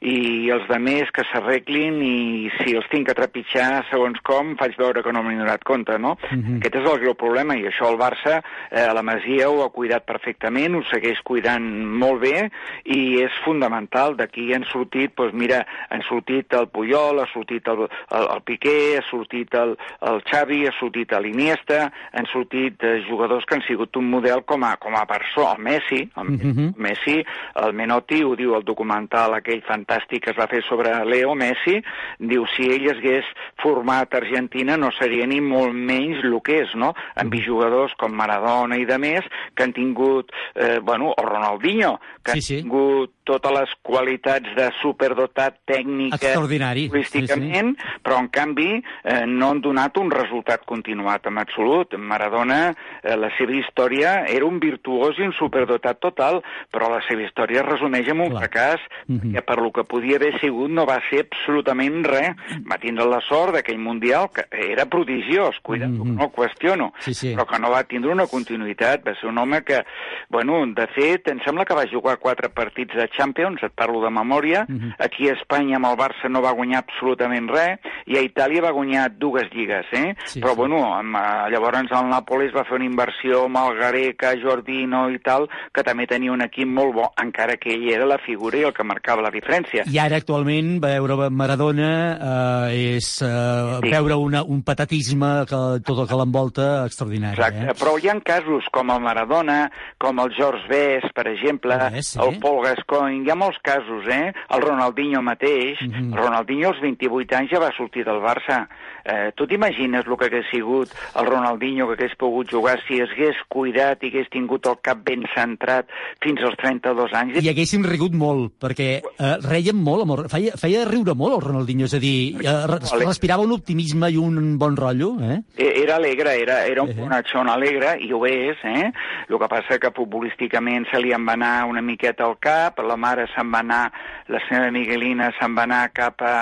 i els de més que s'arreglin i si els tinc que trepitjar segons com faig veure que no m'he donat compte, no? Mhm. Aquest és el greu problema i això el Barça, eh, la Masia ho ha cuidat perfectament, ho segueix cuidant molt bé i és fundamental. D'aquí han sortit, doncs mira, han sortit el Puyol, ha sortit el, el, el Piqué, ha sortit el, el Xavi, ha sortit l'Iniesta, han sortit eh, jugadors que han sigut un model com a, com a persona. El Messi, el, Mhm. Messi, el Menotti, ho diu el documental aquell fantàstic que es va fer sobre Leo Messi, diu si ell es hagués format a Argentina no seria ni molt menys el que és, no? Amb jugadors com Maradona i de més que han tingut, eh, bueno, o Ronaldinho, que han tingut totes les qualitats de superdotat tècnica Extraordinari, futbolísticament, però en canvi eh, no han donat un resultat continuat en absolut. Maradona, eh, la seva història era un virtuós i un superdotat total, però la seva història es resumeix en un fracàs, Mhm. que per lo que podia haver sigut no va ser absolutament res. Va tindre la sort d'aquell Mundial, que era prodigiós, cuida't, no ho qüestiono, Sí, sí. però que no va tindre una continuïtat. Va ser un home que, bueno, de fet, em sembla que va jugar quatre partits de Champions, et parlo de memòria, Mhm. aquí a Espanya amb el Barça no va guanyar absolutament res, i a Itàlia va guanyar dues lligues, eh? Sí, Però, sí. bueno, amb, eh, llavors el Nàpolis va fer una inversió amb el Gareca, Jordino i tal, que també tenia un equip molt bo, encara que ell era la figura i el que marcava la diferència. I ara actualment veure Maradona eh, és eh, Sí. veure una, un patatisme que tot el que l'envolta extraordinari. Exacte, Eh? però hi ha casos com el Maradona, com el George Best, per exemple, sí. el Paul Gascoigne, hi ha molts casos, eh? El Ronaldinho mateix, Mhm. el Ronaldinho als 28 anys ja va sortir del Barça. Eh, tu t'imagines el que hagués sigut el Ronaldinho que hagués pogut jugar si es hagués cuidat i hagués tingut el cap ben centrat fins als 32 anys? I haguéssim rigut molt, perquè eh, reiem molt, amor. Feia, feia riure molt el Ronaldinho, és a dir, eh, res- respirava un optimisme i un bon rotllo, eh? Eh, Era alegre, era, era un bonachón alegre, i ho és, eh? El que passa que futbolísticament se li en va anar una miqueta al cap, la mare se'n va anar, la senyora Miguelina se'n va anar cap a,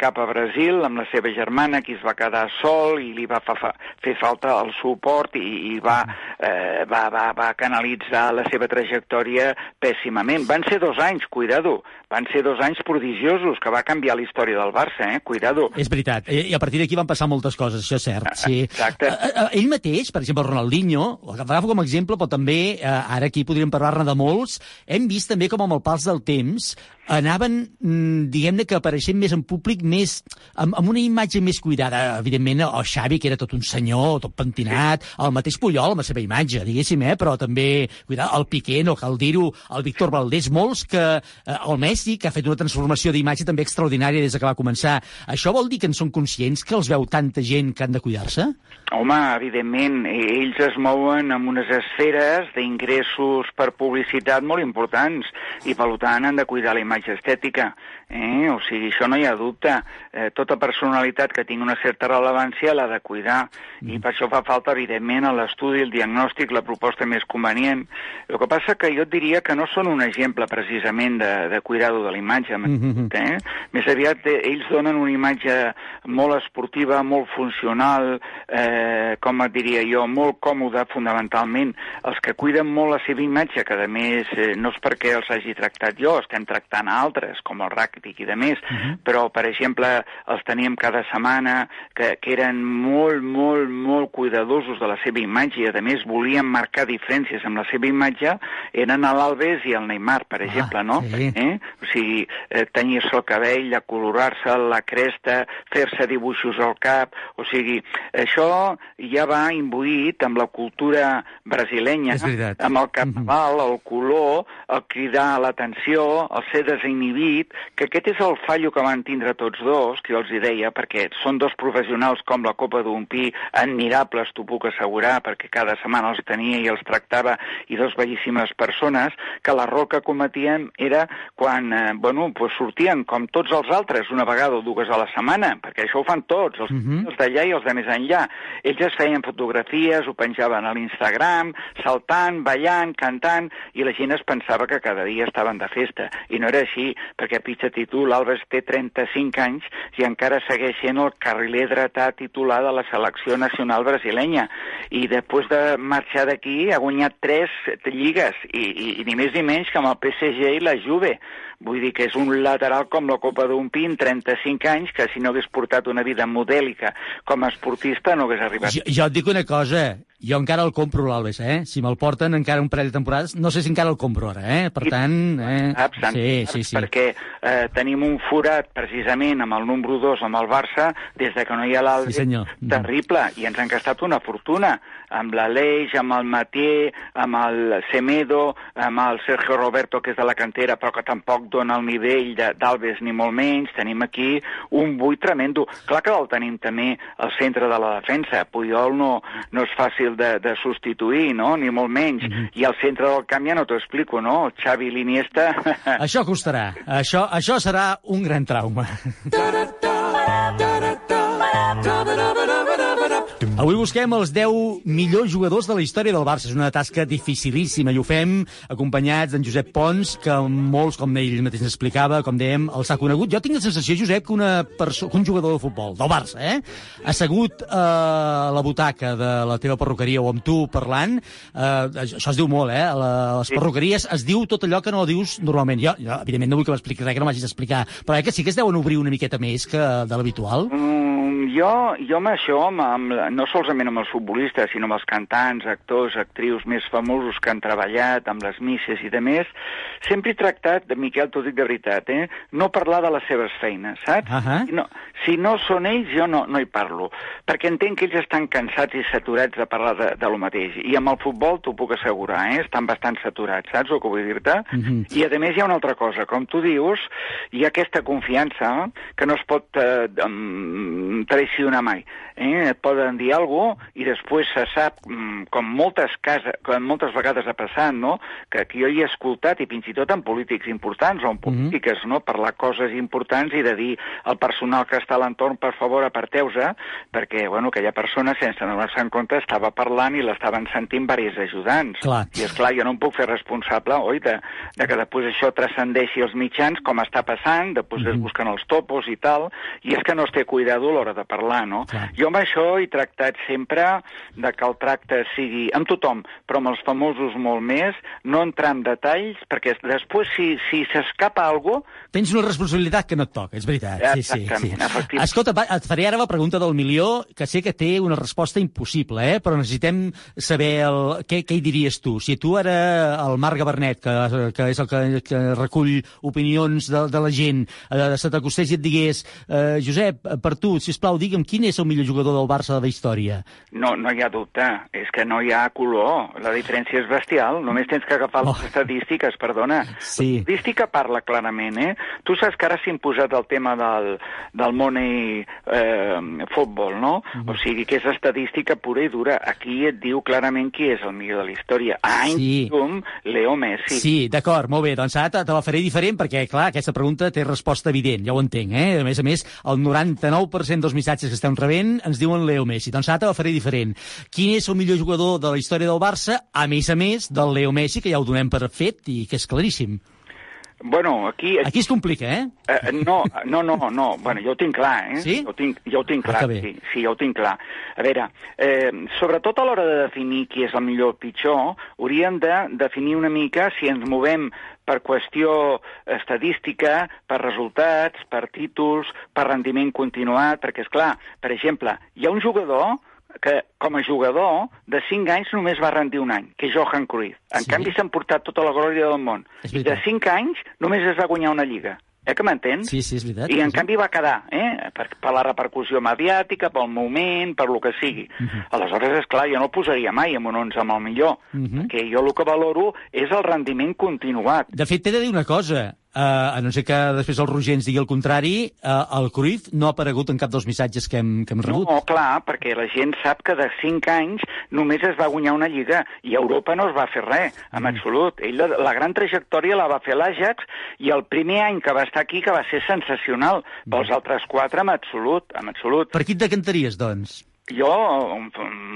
cap a Brasil amb la seva germana, que es va quedar sol i li va fa, fa, fer falta el suport i, i va, eh, va, va, va canalitzar la seva trajectòria pèssimament. Van ser dos anys, cuidado, van ser dos anys prodigiosos que va canviar la història del Barça, eh? Cuidado. És veritat. I, a partir d'aquí van passar moltes coses, això és cert. Sí. Exacte. Eh, eh, ell mateix, per exemple, Ronaldinho, l'agafo com a exemple, però també, eh, ara aquí podríem parlar-ne de molts, hem vist també com amb el pas del temps anaven, mm, diguem-ne, que apareixent més en públic, més amb, amb una imatge més cuidada. Evidentment, el Xavi, que era tot un senyor, tot pentinat, el mateix Puyol, amb la seva imatge, diguéssim, eh? però també, cuidar, el Piqué, no cal dir-ho, el Víctor Valdés, molts que, eh, el Messi, que ha fet una transformació d'imatge també extraordinària des que va començar. Això vol dir que en són conscients que els veu tanta gent que han de cuidar-se? Home, evidentment, eh, ells es mouen en unes esferes d'ingressos per publicitat molt importants i, per tant, han de cuidar la imatge estètica. Eh? O sigui, això no hi ha dubte. Eh, tota personalitat que tingui una certa rellevància l'ha de cuidar i per això fa falta, evidentment, l'estudi, el diagnòstic, la proposta més convenient. El que passa que jo diria que no són un exemple precisament de, de cuidado de la imatge, Mhm. eh? Més aviat eh, ells donen una imatge molt esportiva, molt funcional, eh, com et diria jo, molt còmoda fonamentalment. Els que cuiden molt la seva imatge, que a més eh, no és perquè els hagi tractat jo, estem tractant altres, com el Ràquitic i de més, però, per exemple, els teníem cada setmana, que, que eren molt, molt, molt cuidadosos de la seva imatge i, a més, volien marcar diferències amb la seva imatge, eren l'Alves i el Neymar, per exemple, no? sí. Eh? O sigui, eh, tenyir-se el cabell, acolorar-se la cresta, fer-se dibuixos al cap, o sigui, això ja va imbuït amb la cultura brasilenya, amb el carnaval, el color, el cridar l'atenció, el ser desinhibit, que aquest és el fallo que van tindre tots dos, que jo els hi deia, perquè són dos professionals com la Copa d'un Pi, admirables, t'ho puc assegurar, perquè cada setmana els tenia i els tractava, i dos bellíssimes persones, que l'error que cometien era quan, eh, bueno, pues sortien com tots els altres, una vegada o dues a la setmana, perquè això ho fan tots, els, Mhm. els d'allà i els de més enllà. Ells es feien fotografies, ho penjaven a l'Instagram, saltant, ballant, cantant, i la gent es pensava que cada dia estaven de festa. I no era així, perquè pitja títol, l'Alves té 35 anys i encara segueix sent el carriler dretà titular de la selecció nacional brasilenya. I després de marxar d'aquí ha guanyat tres lligues, i, i, i ni més ni menys que amb el PSG i la Juve. Vull dir que és un lateral com la Copa d'un Pin, 35 anys, que si no hagués portat una vida modèlica com a esportista no hagués arribat. Jo, jo et dic una cosa, jo encara el compro l'Alves, eh? Si me'l porten encara un parell de temporades, no sé si encara el compro ara, eh? Per tant, eh? Saps? Sí, Saps? sí, sí. Perquè eh, tenim un forat precisament amb el número 2 amb el Barça des de que no hi ha l'Alves Sí, senyor. terrible i ens han gastat una fortuna amb l'Aleix, amb el Matier, amb el Semedo, amb el Sergio Roberto que és de la cantera però que tampoc dona el nivell de- d'Alves ni molt menys, tenim aquí un buit tremendo. Clar que el tenim també al centre de la defensa, Puyol no, no és fàcil de, de substituir, no? ni molt menys, Mhm. i al centre del camp ja no t'ho explico, no? Xavi l'Iniesta... Això costarà. Això, això serà un gran trauma. Avui busquem els 10 millors jugadors de la història del Barça. És una tasca dificilíssima i ho fem acompanyats d'en Josep Pons, que molts, com ell mateix ens explicava, com dèiem, els ha conegut. Jo tinc la sensació, Josep, que, una que un jugador de futbol, del Barça, eh, assegut eh, a la butaca de la teva perruqueria o amb tu parlant, eh, això es diu molt, eh? A, la, a les perruqueries es diu tot allò que no dius normalment. Jo, jo evidentment, no vull que m'expliquis res que no m'hagis d'explicar, però eh, que sí que es deuen obrir una miqueta més que de l'habitual. Mm, jo, jo amb això, amb, amb, no solament amb els futbolistes, sinó amb els cantants, actors, actrius més famosos que han treballat, amb les misses i de més, sempre he tractat, de Miquel, t'ho dic de veritat, eh? no parlar de les seves feines, saps? Uh -huh. no, si no són ells, jo no, no hi parlo, perquè entenc que ells estan cansats i saturats de parlar de, de lo mateix. I amb el futbol t'ho puc assegurar, eh? estan bastant saturats, saps el que vull dir-te? Mhm. I a més hi ha una altra cosa, com tu dius, hi ha aquesta confiança que no es pot eh, em, traicionar mai. Eh? Et poden dir alguna cosa i després se sap, mm, com moltes, casa, com moltes vegades ha passat, no? que, que jo hi he escoltat, i fins i tot en polítics importants o en polítiques, no? parlar coses importants i de dir al personal que està a l'entorn, per favor, aparteu-se, perquè bueno, aquella persona, sense donar-se en compte, estava parlant i l'estaven sentint diversos ajudants. Clar. I és clar, jo no em puc fer responsable, oi, de, de que després això transcendeixi els mitjans, com està passant, després Mhm. es busquen els topos i tal, i és que no es té cuidado a l'hora de parlar, no? Jo amb això he tractat sempre de que el tracte sigui amb tothom, però amb els famosos molt més, no entrar en detalls, perquè després si si s'escapa algú, Tens una responsabilitat que no et toca, és veritat. Sí, sí, sí. Escolta, va, et faré ara la pregunta del milió, que sé que té una resposta impossible, eh? però necessitem saber el, què, què hi diries tu. Si tu ara, el Marc Gabernet, que, que és el que, que recull opinions de, de la gent, eh, se t'acostés i et digués eh, Josep, per tu, si plau, digue'm quin és el millor jugador del Barça de la història? no, no hi ha dubte, és que no hi ha color, la diferència és bestial, només tens que agafar les estadístiques, perdona. Sí. L'estadística parla clarament, eh? Tu saps que ara s'ha imposat el tema del, del money eh, futbol, no? O sigui, que és estadística pura i dura. Aquí et diu clarament qui és el millor de la història. Any Sí. com Leo Messi. Sí, d'acord, molt bé. Doncs ara te, te la faré diferent perquè, clar, aquesta pregunta té resposta evident, ja ho entenc, eh? A més a més, el 99% dels missatges que estem rebent ens diuen Leo Messi. Doncs ara te la faré diferent. Quin és el millor jugador de la història del Barça, a més a més del Leo Messi, que ja ho donem per fet i que és claríssim? Bueno, aquí... Aquí es complica, eh? Eh, no, no, no, no. Bueno, jo ho tinc clar, eh? Sí? Jo ho tinc, jo ho tinc Ah, clar, bé. sí, sí, jo ho tinc clar. A veure, eh, sobretot a l'hora de definir qui és el millor o pitjor, hauríem de definir una mica si ens movem per qüestió estadística, per resultats, per títols, per rendiment continuat, perquè, és clar, per exemple, hi ha un jugador que com a jugador de 5 anys només va rendir un any, que és Johan Cruyff. En Sí. canvi s'han portat tota la glòria del món. I de veritat. 5 anys només es va guanyar una lliga. Eh que m'entens? Sí, sí, és veritat. I en sí. canvi va quedar, eh? Per, per la repercussió mediàtica, pel moment, per lo que sigui. Mhm. Aleshores, és clar, jo no el posaria mai en un 11 amb el millor, Mhm. perquè jo el que valoro és el rendiment continuat. De fet, t'he de dir una cosa. Uh, a no ser que després el Roger ens digui el contrari, uh, el Cruyff no ha aparegut en cap dels missatges que hem, que hem rebut. No, clar, perquè la gent sap que de 5 anys només es va guanyar una lliga i a Europa no es va fer res, en Mm. absolut. Ell la, la gran trajectòria la va fer l'Ajax i el primer any que va estar aquí que va ser sensacional. Pels altres quatre, en absolut, en absolut. Per qui et decantaries, doncs? Jo,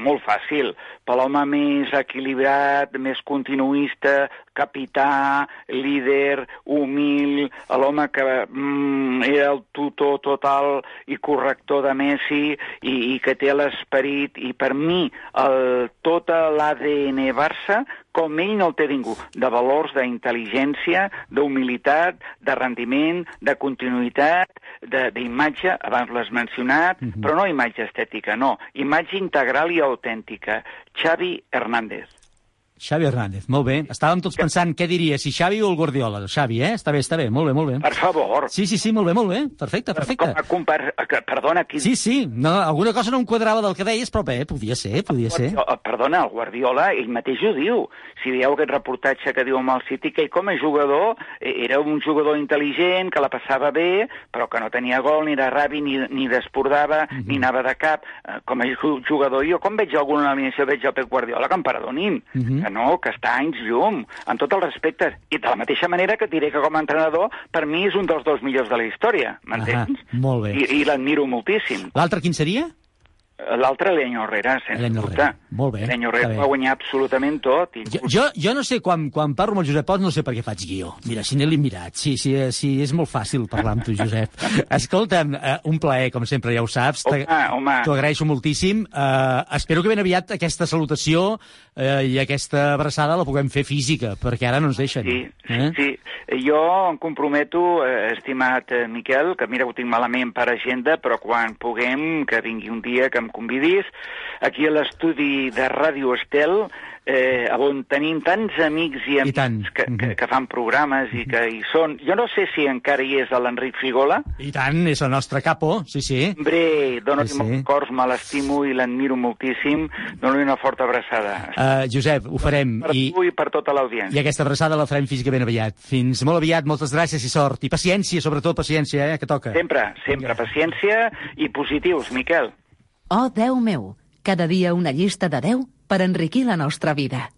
molt fàcil, per l'home més equilibrat, més continuista, capità, líder, humil, l'home que mm, era el tutor total i corrector de Messi i, i que té l'esperit, i per mi el, tot l'ADN Barça, com ell no el té ningú, de valors d'intel·ligència, d'humilitat, de rendiment, de continuïtat, de- d'imatge, abans l'has mencionat, Mhm. però no imatge estètica, no, imatge integral i autèntica. Xavi Hernández. Xavi Hernández, molt bé. Estàvem tots pensant què diria, si Xavi o el Guardiola. Xavi, eh? Està bé, està bé, molt bé, molt bé. Per favor. Sí, sí, sí, molt bé, molt bé. Perfecte, perfecte. Com a compar... Perdona, qui... Sí, sí, no, alguna cosa no em quadrava del que deies, però bé, podia ser, podia ser. Perdona, el Guardiola, ell mateix ho diu. Si veieu aquest reportatge que diu amb el City, que ell com a jugador eh, era un jugador intel·ligent, que la passava bé, però que no tenia gol, ni de rabi, ni, ni desbordava, Mhm. ni anava de cap. Eh, Com a ju- jugador, jo com veig alguna alineació, veig el Pep Guardiola, que em perdonin. Mhm. Que no, que està anys llum, amb tot el respecte. I de la mateixa manera que et diré que com a entrenador, per mi és un dels dos millors de la història, m'entens? Molt bé. I, i l'admiro moltíssim. L'altre quin seria? L'altre, Leño Herrera, sense Leño dubte. Molt bé, està Herrera va guanyar absolutament tot. I... Jo, jo, jo no sé, quan, quan parlo amb el Josep Pons, no sé per què faig guió. Mira, si n'he mirat. Sí, sí, eh, sí, és molt fàcil parlar amb tu, Josep. Escolta'm, eh, un plaer, com sempre, ja ho saps. Home, home. T'ho agraeixo moltíssim. Eh, espero que ben aviat aquesta salutació eh, i aquesta abraçada la puguem fer física, perquè ara no ens deixen. Sí, eh? sí. Jo em comprometo, eh, estimat Miquel, que mira, ho tinc malament per agenda, però quan puguem, que vingui un dia que em convidis, aquí a l'estudi de Ràdio Estel, eh, on tenim tants amics i amics tant. que, que, que fan programes i que hi són. Jo no sé si encara hi és l'Enric Figola. I tant, és el nostre capo, sí, sí. Hombre, dona-li Sí, sí, molts cors, me l'estimo i l'admiro moltíssim. Dona-li una forta abraçada. Uh, Josep, ho farem. Per I, tu i per tota l'audiència. I aquesta abraçada la farem física ben aviat. Fins molt aviat, moltes gràcies i sort. I paciència, sobretot paciència, eh, que toca. Sempre, sempre paciència i positius, Miquel. Oh, Déu meu, cada dia una llista de 10 per enriquir la nostra vida.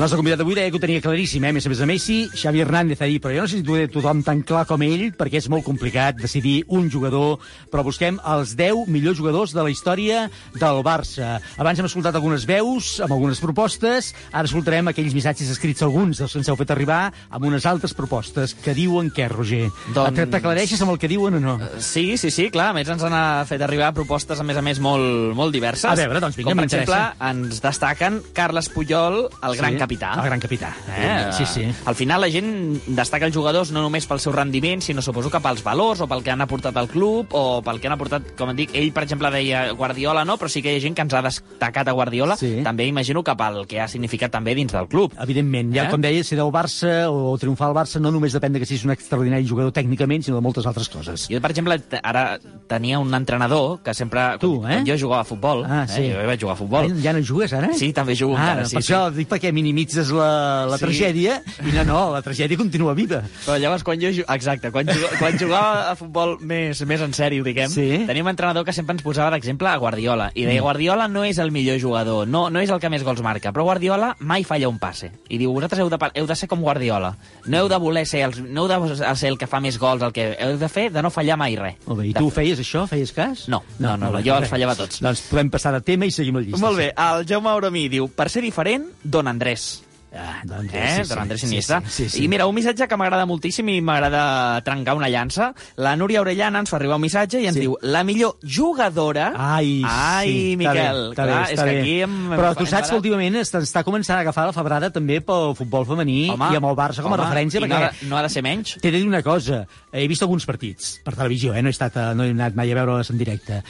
El nostre convidat d'avui deia que ho tenia claríssim, eh? Més a més a Messi, Xavi Hernández ahir, però jo no sé si ho té tothom tan clar com ell, perquè és molt complicat decidir un jugador, però busquem els 10 millors jugadors de la història del Barça. Abans hem escoltat algunes veus, amb algunes propostes, ara escoltarem aquells missatges escrits, alguns dels que ens heu fet arribar, amb unes altres propostes, que diuen què, Roger? Doncs- T'aclareixes amb el que diuen o no? Sí, sí, sí, clar. A més, ens han eh, fet arribar propostes, a més a més, molt, molt diverses. A veure, doncs, vinga, Com, per exemple, ens destaquen Carles Puyol, el Sí, gran capità. El gran capità. Eh? Sí, sí. Al final la gent destaca els jugadors no només pel seu rendiment, sinó suposo que pels valors o pel que han aportat al club o pel que han aportat, com et dic, ell per exemple deia Guardiola no, però sí que hi ha gent que ens ha destacat a Guardiola, Sí. també imagino que pel que ha significat també dins del club. Evidentment, ja Eh? com deia, ser del Barça o triomfar al Barça no només depèn de que siguis un extraordinari jugador tècnicament, sinó de moltes altres coses. Jo, per exemple, ara tenia un entrenador que sempre... Tu, quan, eh? quan jo jugava a futbol, Ah, sí. eh? jo vaig jugar a futbol. Ja no jugues, ara? Sí, també jugo ah, encara, sí, per sí. això dic perquè minimitzo minimitzes la, la Sí. tragèdia i no, no, la tragèdia continua viva. Però llavors, quan jo... Exacte, quan, jugava, quan jugava a futbol més, més en sèrio, diguem, Sí. teníem un entrenador que sempre ens posava d'exemple a Guardiola. I deia, Mm. Guardiola no és el millor jugador, no, no és el que més gols marca, però Guardiola mai falla un passe. I diu, vosaltres heu de, heu de ser com Guardiola. No heu de voler ser, els, no heu de ser el que fa més gols, el que heu de fer de no fallar mai res. Molt bé, i tu feies això? Feies cas? No, no, no, molt bé, jo els fallava tots. Doncs podem passar de tema i seguim la llista. Molt bé, el Jaume Auromí diu, per ser diferent, Don Andrés. Ah, don Andrés, eh? sí, sí, Andrés sí, Iniesta. sí, sí, sí. I mira, un missatge que m'agrada moltíssim i m'agrada trencar una llança. La Núria Orellana ens fa arribar un missatge i ens Sí. diu la millor jugadora... Ai, Ai sí, Miquel, està bé, clar, està és bé, que aquí hem... Però hem tu saps que últimament està, està començant a agafar la febrada també pel futbol femení Home, i amb el Barça com a home, referència, i no perquè... ha de- no ha de ser menys. T'he de dir una cosa, he vist alguns partits per televisió, eh? no, he estat, no he anat mai a veure'ls en directe,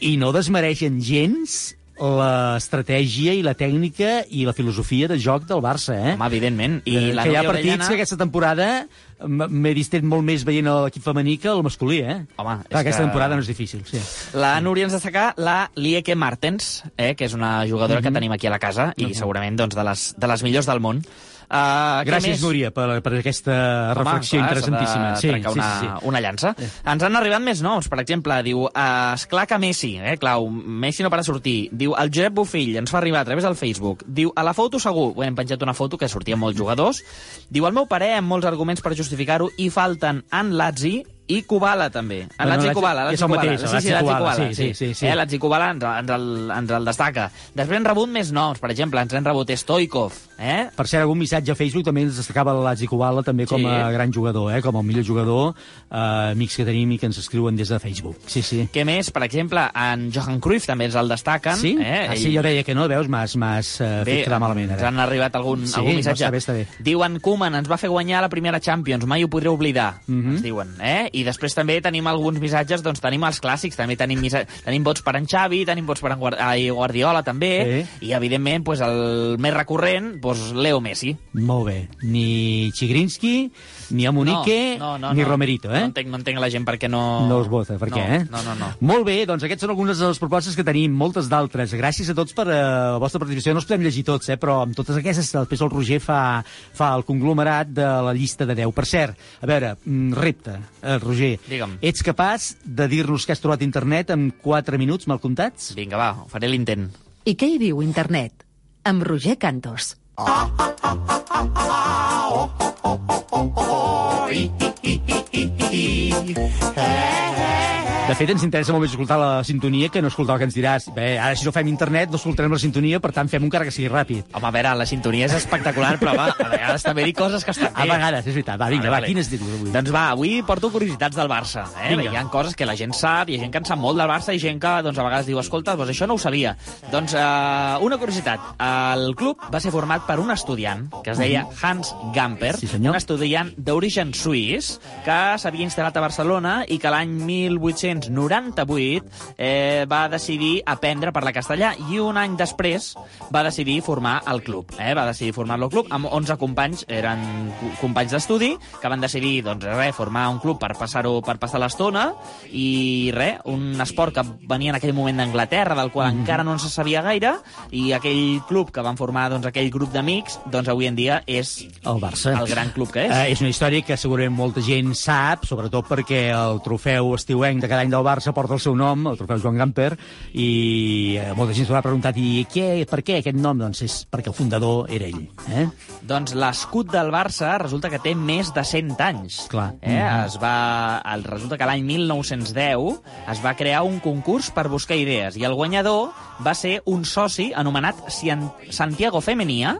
i no desmereixen gens l'estratègia i la tècnica i la filosofia de joc del Barça, eh? Home, evidentment. I Eh, la que hi ha partits Orellana- que aquesta temporada m'he distret molt més veient l'equip femení que el masculí, eh? Home, és Clar, aquesta que- temporada no és difícil, sí. La Núria ens destaca la Lieke Martens, eh, que és una jugadora que Mhm. tenim aquí a la casa i Mhm. segurament doncs, de, les, de les millors del món. Uh, Gràcies, Núria, per, per aquesta reflexió Home, clar, interessantíssima. s'ha Sí, de sí, sí, una, sí. una llança. Ens han arribat més noms, per exemple, diu, uh, esclar que Messi, eh, clau, Messi no para de sortir. Diu, el Josep Bofill ens fa arribar a través del Facebook. Diu, a la foto segur, bé, hem penjat una foto que sortien molts jugadors. Diu, al meu parer, amb molts arguments per justificar-ho, i falten en Lazzi i Kubala, també. En Bueno, Lazzi i Lazzi- Kubala. és el mateix, sí, sí, Kubala, sí, sí, sí, sí. Eh, Lazzi Kubala ens, ens, el, ens el destaca. Després hem rebut més noms, per exemple, ens hem rebut Stoikov, eh? Per cert, algun missatge a Facebook també ens destacava el Lazzi Kubala també com a gran jugador, eh? com el millor jugador, eh, amics que tenim i que ens escriuen des de Facebook. Sí, sí. Què més? Per exemple, en Johan Cruyff també ens el destaquen. Sí? Eh? Ah, sí, jo deia que no, veus, m'has eh, fet quedar malament. ens Ara. han arribat algun, Sí, algun no, missatge. està bé, està bé. Diuen, Koeman ens va fer guanyar la primera Champions, mai ho podré oblidar, Mhm. ens diuen. Eh? I després també tenim alguns missatges, doncs tenim els clàssics, també tenim, tenim vots per en Xavi, tenim vots per en Guardiola també, i evidentment pues, el més recurrent, pues, Leo Messi. Molt bé. Ni Chigrinsky, ni Amunique, no, no, no, ni no. Romerito, eh? No entenc, no entenc la gent perquè no... No us vota, per no, què, eh? No, no, no. Molt bé, doncs aquestes són algunes de les propostes que tenim, moltes d'altres. Gràcies a tots per eh, la vostra participació. No els podem llegir tots, eh, però amb totes aquestes després el Roger fa, fa el conglomerat de la llista de 10. Per cert, a veure, mm, repte, eh, Roger. Digue'm. Ets capaç de dir-nos què has trobat a internet en 4 minuts mal comptats? Vinga, va, faré l'intent. I què hi diu internet? Amb Roger Cantos. Ah, ah, ah, ah, ah, ah, oh, oh, oh, oh, oh, oh, oh, oh, oh, oh, oh, oh, De fet, ens interessa molt més escoltar la sintonia que no escoltar el que ens diràs. Bé, ara si no fem internet no escoltarem la sintonia, per tant fem un encara que sigui ràpid. Home, a veure, la sintonia és espectacular, però va, a vegades també dic coses que estan bé. A vegades, és veritat. Va, vinga, va, quines dius avui? Doncs va, avui porto curiositats del Barça. Eh? Vinga. Hi ha coses que la gent sap, hi ha gent que en sap molt del Barça i gent que doncs, a vegades diu, escolta, doncs això no ho sabia. Doncs eh, una curiositat. El club va ser format per un estudiant que es deia Hans Gamper, Sí, senyor. un estudiant d'origen suís que s'havia instal·lat a Barcelona i que l'any 1898 eh, va decidir aprendre a parlar castellà i un any després va decidir formar el club. Eh? Va decidir formar el club amb 11 companys, eren co- companys d'estudi, que van decidir doncs, res, formar un club per passar-ho per passar l'estona i res, un esport que venia en aquell moment d'Anglaterra, del qual Mhm. encara no se sabia gaire, i aquell club que van formar doncs, aquell grup d'amics, doncs avui en dia és el Barça. el gran club que és. Eh, és una història que segurament molta gent sap, sobretot perquè el trofeu estiuenc de cada any del Barça porta el seu nom, el trofeu Joan Gamper, i eh, molta gent s'ho ha preguntat, i què, per què aquest nom? Doncs és perquè el fundador era ell. Eh? Doncs l'escut del Barça resulta que té més de 100 anys. Clar. Eh? Mhm. Es va, el, resulta que l'any 1910 es va crear un concurs per buscar idees i el guanyador va ser un soci anomenat Santiago Femenia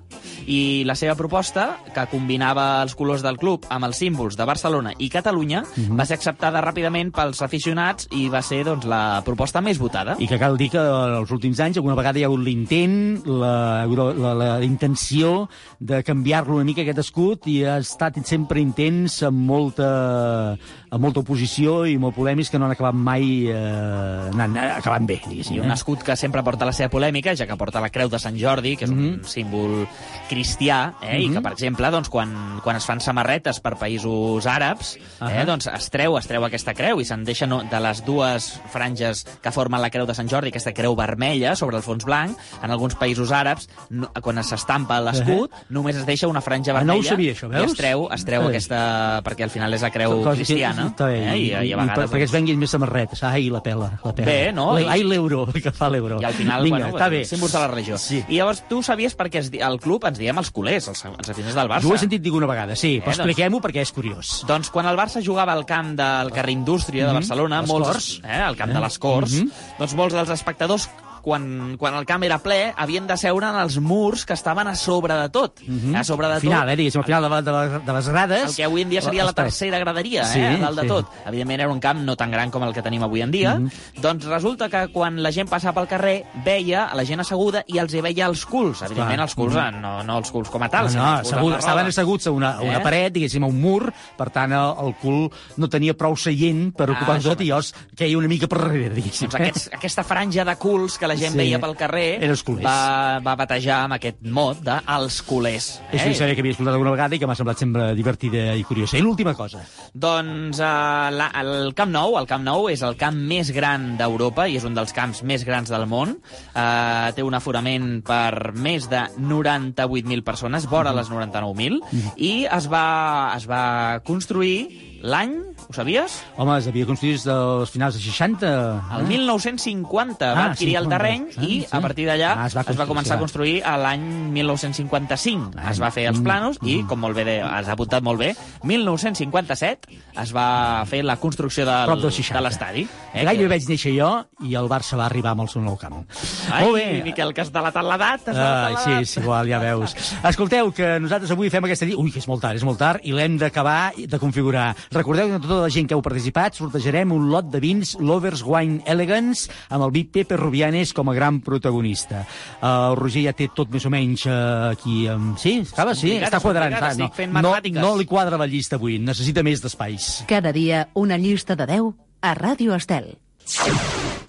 i la seva proposta, que combinava els colors del club amb els símbols de Barcelona i Catalunya, Mhm. va ser acceptada ràpidament pels aficionats i va ser doncs, la proposta més votada. I que cal dir que els últims anys alguna vegada hi ha hagut l'intent, la, la, la, la intenció de canviar-lo una mica aquest escut i ha estat sempre intents amb molta, amb molta oposició i molt polèmics que no han acabat mai eh, anant, acabant bé, diguéssim. I un escut que sempre porta la seva polèmica, ja que porta la creu de Sant Jordi, que és un símbol cristià, eh, i que, per exemple, doncs, quan, quan es fan samarretes per països àrabs, eh, Ahà. doncs es treu, es treu aquesta creu i se'n deixa no, de les dues franges que formen la creu de Sant Jordi, aquesta creu vermella sobre el fons blanc. En alguns països àrabs, no, quan s'estampa l'escut, només es deixa una franja Ah, vermella no ho sabia, això, i veus? es treu, es treu Està bé. aquesta... perquè al final és la creu Cosa que- cristiana. Està bé, eh, i, i, a vegades... per, perquè es venguin més samarretes. Ai, la pela, la pela. Bé, no? I- Ai, l'euro, que fa l'euro. I al final, Vinga, bueno, està bé. símbols de la regió. Sí. I llavors tu sabies per què es, el club ens diem els culers, els, els aficionats del Barça. Jo ho he sentit dir una vegada, sí, però Eh, doncs- expliquem-ho perquè és curiós. Doncs quan el Barça jugava al camp del carrer Indústria de Mhm. Barcelona, Les molts, Corts. eh, al camp Eh? de les Corts, Mhm. doncs molts dels espectadors quan, quan el camp era ple, havien de seure en els murs que estaven a sobre de tot. Mhm. A sobre de Al final, tot. eh, diguéssim, al final de, la- de, la- de les grades... El que avui en dia seria la els tres. tercera graderia, Sí, eh, a dalt de sí. tot. Evidentment era un camp no tan gran com el que tenim avui en dia. Mhm. Doncs resulta que quan la gent passava pel carrer, veia a la gent asseguda i els hi veia els culs. Evidentment, els culs, Mhm. no, no els culs com a tal, No, no, els assegut, la estaven asseguts a una, a una Eh? paret, diguéssim, a un mur, per tant, el, el cul no tenia prou seient per Ah, ocupar tot i llavors queia una mica per darrere, diguéssim. Doncs aquests, aquesta franja de culs que la gent Sí. veia pel carrer els culers. va, va batejar amb aquest mot de els culers. Eh? Això ja sabia que havia escoltat alguna vegada i que m'ha semblat sempre divertida i curiosa. I l'última cosa. Doncs uh, la, el Camp Nou, el Camp Nou és el camp més gran d'Europa i és un dels camps més grans del món. Uh, té un aforament per més de 98.000 persones, vora les 99.000, i es va, es va construir l'any, ho sabies? Home, es havia construït des dels finals de 60. El 1950 va Ah, adquirir el 50. terreny Ah, i sí. a partir d'allà Ah, es va es va començar a va. construir a l'any 1955. Es va fer els Mm, planos i, com molt bé de, has apuntat molt bé, 1957 es va fer la construcció del, Prop dels 60. de l'estadi. Eh, Gairebé vaig néixer jo i el Barça va arribar amb el seu nou camp. Ai, Molt bé. Miquel, que has delatat l'edat. delatat sí, és igual, ja veus. Escolteu, que nosaltres avui fem aquesta... Ui, que és molt tard, és molt tard, i l'hem d'acabar de configurar. Recordeu que tota la gent que heu participat sortejarem un lot de vins Lovers Wine Elegance amb el vi Pepe Rubianes com a gran protagonista. Uh, el Roger ja té tot més o menys uh, aquí... Um, sí, acaba, sí, està quadrant. fent no, matemàtiques. no li quadra la llista avui, necessita més d'espais. Cada dia una llista de 10 a Ràdio Estel.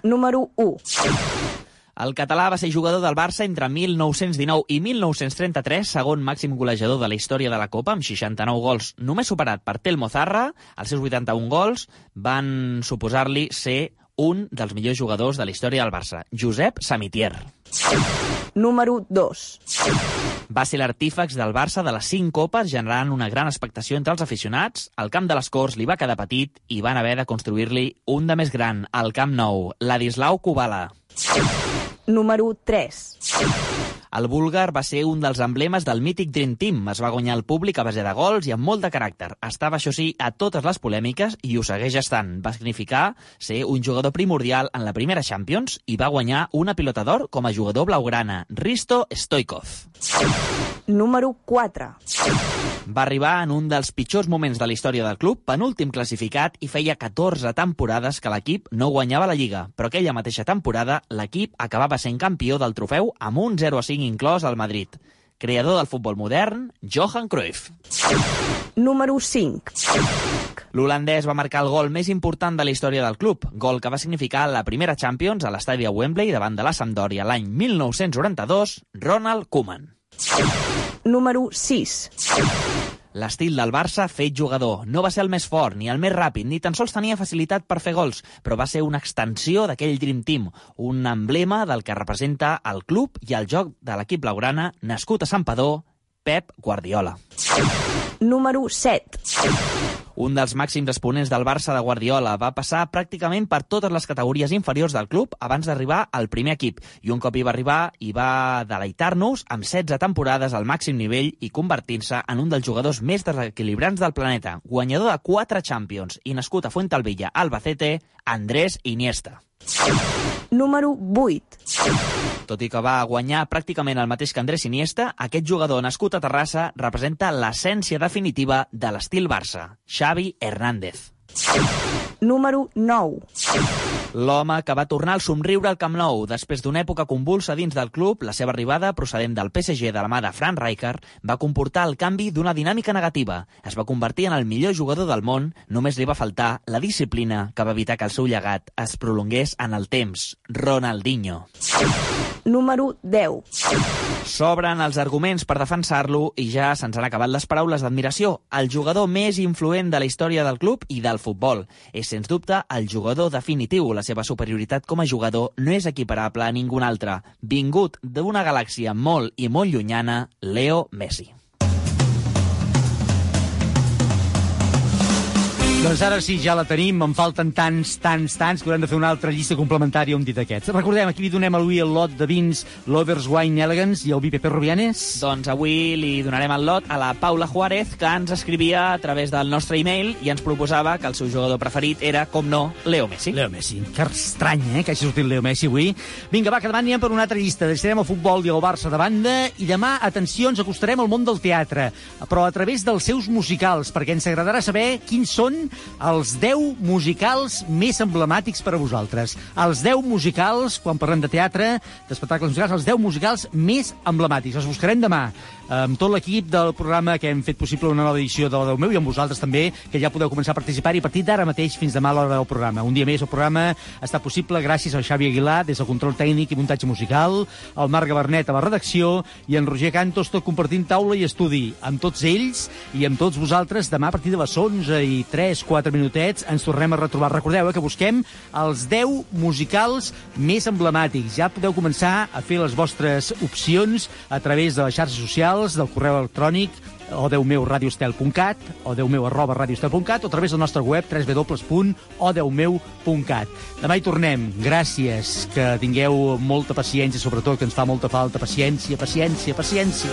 Número 1. El català va ser jugador del Barça entre 1919 i 1933, segon màxim golejador de la història de la Copa, amb 69 gols, només superat per Telmo Zarra. Els seus 81 gols van suposar-li ser un dels millors jugadors de la història del Barça, Josep Samitier. Número 2. Va ser l'artífex del Barça de les 5 copes, generant una gran expectació entre els aficionats. El camp de les Corts li va quedar petit i van haver de construir-li un de més gran, al Camp Nou, Ladislau Kubala. Número 3. El búlgar va ser un dels emblemes del mític Dream Team. Es va guanyar el públic a base de gols i amb molt de caràcter. Estava, això sí, a totes les polèmiques i ho segueix estant. Va significar ser un jugador primordial en la primera Champions i va guanyar una pilota d'or com a jugador blaugrana, Risto Stoikov. Número 4. Va arribar en un dels pitjors moments de la història del club, penúltim classificat, i feia 14 temporades que l'equip no guanyava la Lliga. Però aquella mateixa temporada, l'equip acabava sent campió del trofeu amb un 0-5 inclòs al Madrid. Creador del futbol modern, Johan Cruyff. Número 5. L'holandès va marcar el gol més important de la història del club, gol que va significar la primera Champions a l'estadi de Wembley davant de la Sampdoria l'any 1992, Ronald Koeman. Número 6. L'estil del Barça fet jugador. No va ser el més fort, ni el més ràpid, ni tan sols tenia facilitat per fer gols, però va ser una extensió d'aquell Dream Team, un emblema del que representa el club i el joc de l'equip blaugrana, nascut a Sant Padó, Pep Guardiola. Número 7. Un dels màxims exponents del Barça de Guardiola va passar pràcticament per totes les categories inferiors del club abans d'arribar al primer equip. I un cop hi va arribar, hi va deleitar-nos amb 16 temporades al màxim nivell i convertint-se en un dels jugadors més desequilibrants del planeta. Guanyador de 4 Champions i nascut a Fuentalvilla, Albacete, Andrés Iniesta. Número 8. Tot i que va guanyar pràcticament el mateix que Andrés Iniesta, aquest jugador nascut a Terrassa representa l'essència definitiva de l'estil Barça, Xavi Hernández. Número 9. L'home que va tornar al somriure al Camp Nou després d'una època convulsa dins del club, la seva arribada, procedent del PSG de la mà de Fran Rijkaard, va comportar el canvi d'una dinàmica negativa. Es va convertir en el millor jugador del món, només li va faltar la disciplina que va evitar que el seu llegat es prolongués en el temps. Ronaldinho. Número 10. S'obren els arguments per defensar-lo i ja se'ns han acabat les paraules d'admiració. El jugador més influent de la història del club i del futbol. És, sens dubte, el jugador definitiu. La seva superioritat com a jugador no és equiparable a ningú altre. Vingut d'una galàxia molt i molt llunyana, Leo Messi. Doncs ara sí, ja la tenim. En falten tants, tants, tants que haurem de fer una altra llista complementària un dit d'aquests. Recordem, aquí li donem a l'Ui el lot de vins Lovers Wine Elegance i el vi Pepe Rubianes. Doncs avui li donarem el lot a la Paula Juárez, que ens escrivia a través del nostre e-mail i ens proposava que el seu jugador preferit era, com no, Leo Messi. Leo Messi. Que estrany, eh, que hagi sortit Leo Messi avui. Vinga, va, que demà anirem per una altra llista. Deixarem el futbol i el Barça de banda i demà, atenció, ens acostarem al món del teatre, però a través dels seus musicals, perquè ens agradarà saber quins són els 10 musicals més emblemàtics per a vosaltres. Els 10 musicals, quan parlem de teatre, d'espectacles musicals, els 10 musicals més emblemàtics. Els buscarem demà amb tot l'equip del programa que hem fet possible una nova edició de la Déu meu i amb vosaltres també, que ja podeu començar a participar i a partir d'ara mateix fins demà a l'hora del programa. Un dia més el programa està possible gràcies al Xavi Aguilar des del control tècnic i muntatge musical, al Marc Gabernet a la redacció i en Roger Cantos tot compartint taula i estudi. Amb tots ells i amb tots vosaltres demà a partir de les 11 i 3-4 minutets ens tornem a retrobar. Recordeu eh, que busquem els 10 musicals més emblemàtics. Ja podeu començar a fer les vostres opcions a través de les xarxes socials del correu electrònic o meu radiostel.cat o meu arroba radiostel.cat o a través del nostre web www.odeumeu.cat. Demà hi tornem. Gràcies, que tingueu molta paciència, sobretot que ens fa molta falta paciència, paciència, paciència.